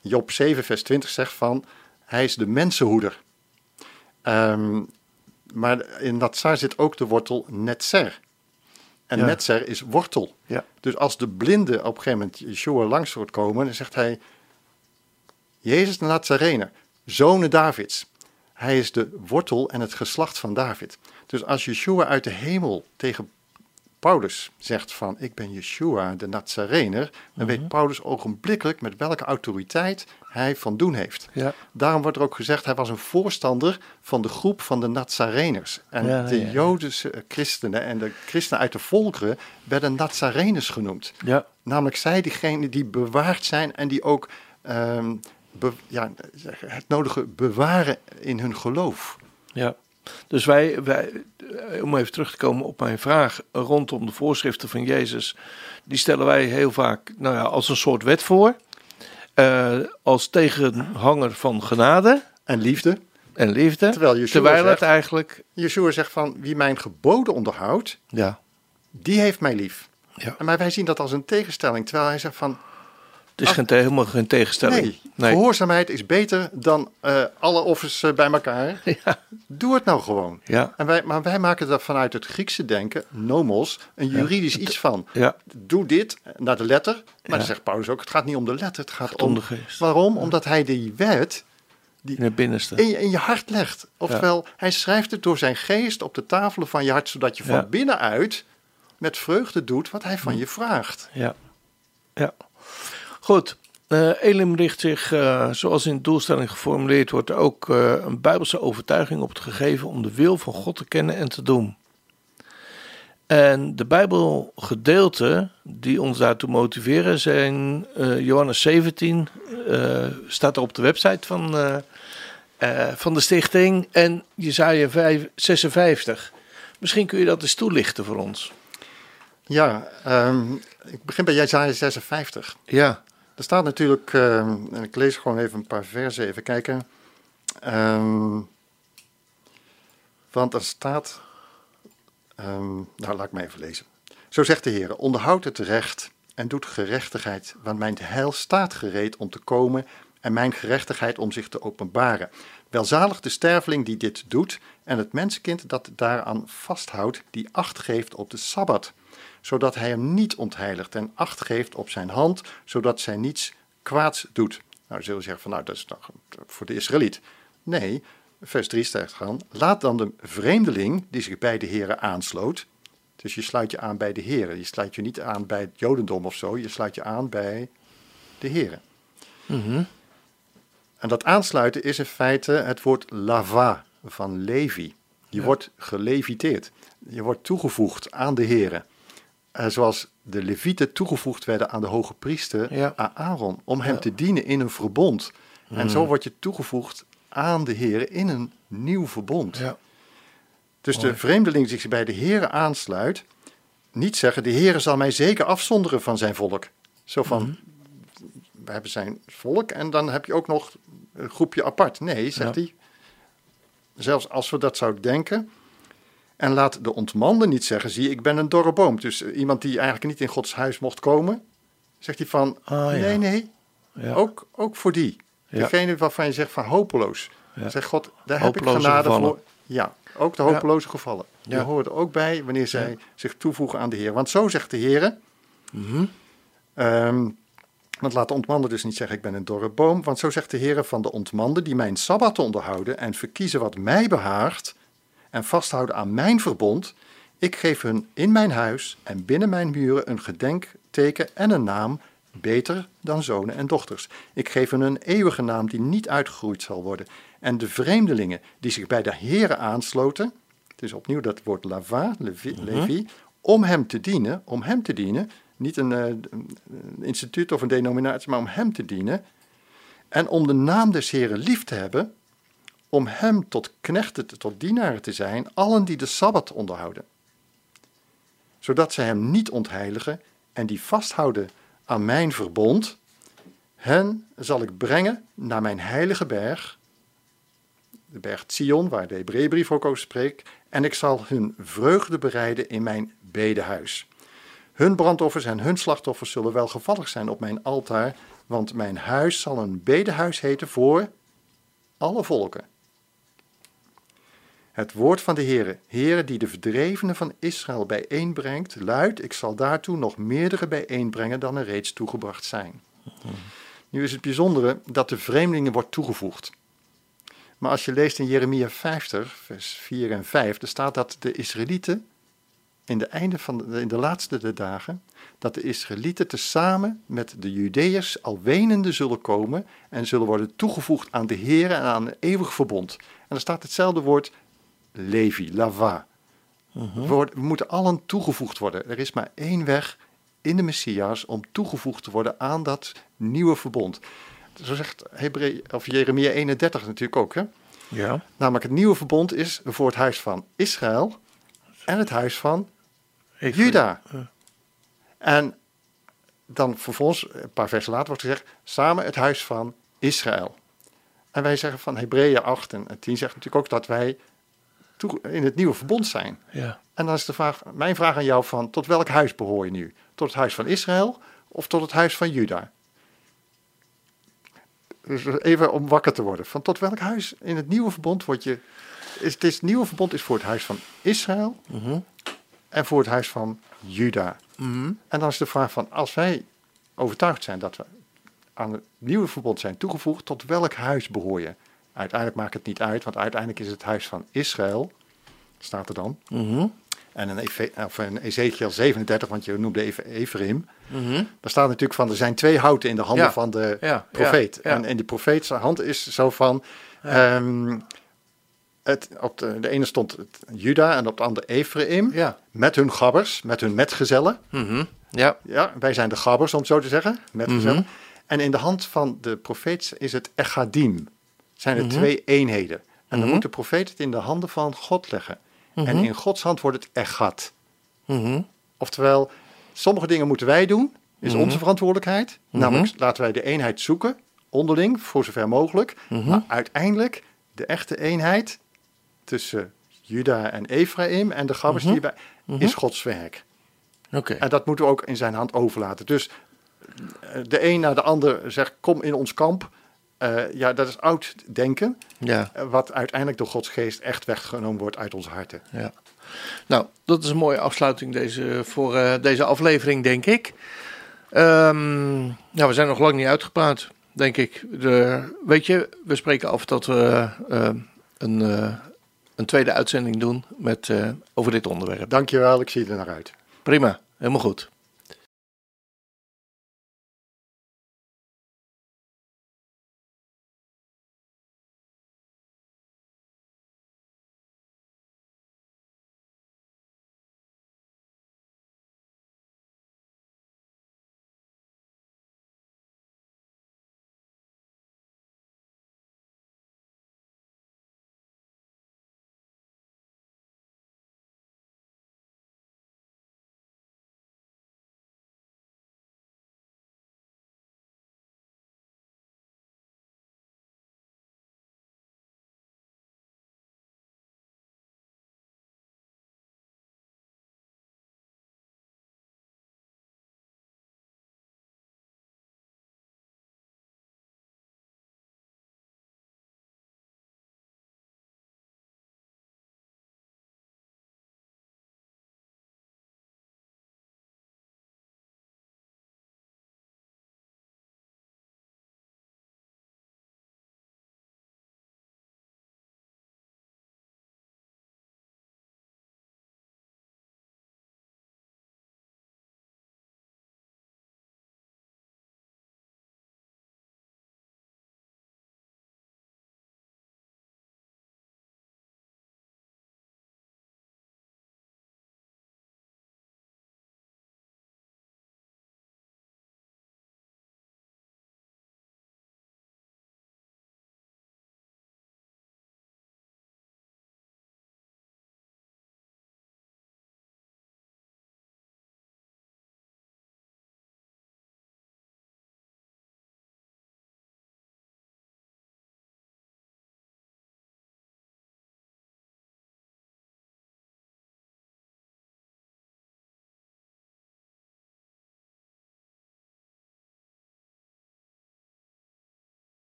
Job 7, vers 20 zegt van, hij is de mensenhoeder. Ehm, maar in Nazar zit ook de wortel netzer. En Ja. netzer is wortel. ja. Dus als de blinde op een gegeven moment Yeshua langs wordt komen, dan zegt hij, Jezus de Nazarener, zonen Davids. Hij is de wortel en het geslacht van David. Dus als Yeshua uit de hemel tegen Paulus zegt van, ik ben Yeshua de Nazarener, dan weet Paulus ogenblikkelijk met welke autoriteit hij van doen heeft. Ja. Daarom wordt er ook gezegd, hij was een voorstander van de groep van de Nazareners. En Ja, de ja. Joodse christenen en de christenen uit de volkeren werden Nazareners genoemd. Ja. Namelijk zij diegenen die bewaard zijn en die ook ehm, ja, het nodige bewaren in hun geloof. Ja, dus wij, wij, eh, om even terug te komen op mijn vraag rondom de voorschriften van Jezus, die stellen wij heel vaak nou ja, als een soort wet voor, eh, als tegenhanger van genade En liefde. en liefde, Terwijl Yeshua terwijl het zegt- eigenlijk, Yeshua zegt van wie mijn geboden onderhoudt, ja, die heeft mij lief. ja. Maar wij zien dat als een tegenstelling. Terwijl hij zegt van het is geen, helemaal geen tegenstelling. nee, nee. gehoorzaamheid is beter dan eh, alle offers eh, bij elkaar. [LAUGHS] Ja, Doe het nou gewoon. ja, En wij, maar wij maken er vanuit het Griekse denken, nomos, een juridisch iets van. ja, Doe dit naar de letter. Maar dan zegt Paulus ook, het gaat niet om de letter, het gaat om om... de geest. Waarom? Omdat hij die wet in het binnenste. in je, in je hart legt. Oftewel, hij schrijft het door zijn geest op de tafelen van je hart, zodat je van binnenuit met vreugde doet wat hij van je vraagt. Ja, ja. Goed. Eh, Elim richt zich, eh, zoals in de doelstelling geformuleerd wordt, ook eh, een bijbelse overtuiging op het gegeven om de wil van God te kennen en te doen. En de Bijbelgedeelten die ons daartoe motiveren zijn Johannes 17, eh, staat er op de website van, van de stichting, en Jezaja 5 56. Misschien kun je dat eens toelichten voor ons. Ja, ehm, ik begin bij Jezaja 56. Ja, Er staat natuurlijk, ehm, en ik lees gewoon even een paar versen, even kijken. Ehm, want er staat, ehm, nou laat ik me even lezen. Zo zegt de Heer, onderhoud het recht en doet gerechtigheid, want mijn heil staat gereed om te komen en mijn gerechtigheid om zich te openbaren. Welzalig de sterveling die dit doet en het mensenkind dat daaraan vasthoudt, die acht geeft op de Sabbat zodat hij hem niet ontheiligt en acht geeft op zijn hand, zodat zij niets kwaads doet. Nou, zullen we zeggen van, nou, dat is toch voor de Israëliet. Nee, vers 3 staat gaan, laat dan de vreemdeling die zich bij de heren aansloot, dus je sluit je aan bij de heren, je sluit je niet aan bij het jodendom of zo, je sluit je aan bij de heren. Mhm. En dat aansluiten is in feite het woord lava van Levi. Je Ja. wordt geleviteerd. Je wordt toegevoegd aan de heren. Eh, zoals de levieten toegevoegd werden aan de hoge priester Ja. aan Aaron. Om hem Ja. te dienen in een verbond. En zo word je toegevoegd aan de heren in een nieuw verbond. Ja. Dus Mooi. de vreemdeling die zich bij de heren aansluit. Niet zeggen, de heren zal mij zeker afzonderen van zijn volk. Zo van, Mhm. we hebben zijn volk en dan heb je ook nog een groepje apart. Nee, zegt hij. Zelfs als we dat zouden denken. En laat de ontmande niet zeggen, zie ik ben een dorre boom. Dus eh, iemand die eigenlijk niet in Gods huis mocht komen. Zegt hij van, Ah, ja. nee, nee, Ja. ook, ook voor die. Degene waarvan je zegt van hopeloos. Ja. Zegt God, daar heb ik genade gevallen. voor. Ja, ook de hopeloze gevallen. Die er ook bij wanneer zij zich toevoegen aan de Heer. Want zo zegt de Heer. Mhm. Ehm, want laat de ontmande dus niet zeggen, ik ben een dorre boom. Want zo zegt de Heer van de ontmande die mijn Sabbat onderhouden en verkiezen wat mij behaagt en vasthouden aan mijn verbond. Ik geef hun in mijn huis en binnen mijn muren een gedenkteken en een naam, beter dan zonen en dochters. Ik geef hun een eeuwige naam die niet uitgegroeid zal worden. En de vreemdelingen die zich bij de Heeren aansloten, het is opnieuw dat woord lava, Levi, Levi, om hem te dienen, om hem te dienen, niet een, eh, een instituut of een denominatie, maar om hem te dienen. En om de naam des Heren lief te hebben, om hem tot knechten, tot dienaren te zijn, allen die de Sabbat onderhouden. Zodat zij hem niet ontheiligen en die vasthouden aan mijn verbond, hen zal ik brengen naar mijn heilige berg, de berg Sion, waar de Hebreeënbrief ook over spreekt, en ik zal hun vreugde bereiden in mijn bedehuis. Hun brandoffers en hun slachtoffers zullen welgevallig zijn op mijn altaar, want mijn huis zal een bedehuis heten voor alle volken. Het woord van de Heere, Heere die de verdrevenen van Israël bijeenbrengt, luidt, ik zal daartoe nog meerdere bijeenbrengen dan er reeds toegebracht zijn. Nu is het bijzondere dat de vreemdelingen wordt toegevoegd. Maar als je leest in Jeremia 50, vers 4 en 5, er staat dat de Israëlieten in de, einde van de, in de laatste der dagen, dat de Israëlieten tezamen met de Judeërs al wenende zullen komen en zullen worden toegevoegd aan de Heer en aan een eeuwig verbond. En er staat hetzelfde woord Levi, Lava. we, we moeten allen toegevoegd worden. Er is maar één weg in de Messias om toegevoegd te worden aan dat nieuwe verbond. Zo zegt Hebreeën of Jeremia 31 natuurlijk ook. Hè? Ja. Namelijk het nieuwe verbond is voor het huis van Israël en het huis van Even- Juda. En dan vervolgens, een paar versen later wordt gezegd, samen het huis van Israël. En wij zeggen van Hebreeën 8 en 10 zegt natuurlijk ook dat wij toe- in het nieuwe verbond zijn. Ja. En dan is de vraag, mijn vraag aan jou van, tot welk huis behoor je nu? Tot het huis van Israël of tot het huis van Juda? Dus even om wakker te worden. Van tot welk huis in het nieuwe verbond word je... Is, het, is, het nieuwe verbond is voor het huis van Israël Mhm. en voor het huis van Juda. Mhm. En dan is de vraag van, als wij overtuigd zijn dat we aan het nieuwe verbond zijn toegevoegd, tot welk huis behoor je? Uiteindelijk maakt het niet uit, want uiteindelijk is het huis van Israël, staat er dan. Mhm. En in, Efe- of in Ezekiel 37, want je noemde even Ephraim, Mhm. daar staat natuurlijk van, er zijn twee houten in de handen Ja, van de ja, profeet. ja. En in die profeetse hand is zo van, ehm, het, op de, de ene stond het Juda en op de andere Ephraim, Ja. met hun gabbers, met hun metgezellen. Mhm. Ja. Ja, wij zijn de gabbers, om het zo te zeggen. Metgezellen. En in de hand van de profeet is het echadim. Zijn er Mhm. twee eenheden. En dan Mhm. moet de profeet het in de handen van God leggen. En Mhm. in Gods hand wordt het echad. Mhm. Oftewel, sommige dingen moeten wij doen, is onze verantwoordelijkheid. Namelijk laten wij de eenheid zoeken, onderling, voor zover mogelijk. Maar uiteindelijk, de echte eenheid tussen Juda en Ephraim en de gabbers die bij, Mhm. is Gods werk. Oké. En dat moeten we ook in zijn hand overlaten. Dus eh, de een naar de ander zegt: Kom in ons kamp. Eh, ja, dat is oud denken, Ja. eh, wat uiteindelijk door Gods geest echt weggenomen wordt uit onze harten. Ja. Nou, dat is een mooie afsluiting deze, voor eh, deze aflevering, denk ik. Nou, we zijn nog lang niet uitgepraat, denk ik. De, weet je, we spreken af dat we een, een tweede uitzending doen met, over dit onderwerp. Dankjewel, ik zie er naar uit. Prima, helemaal goed.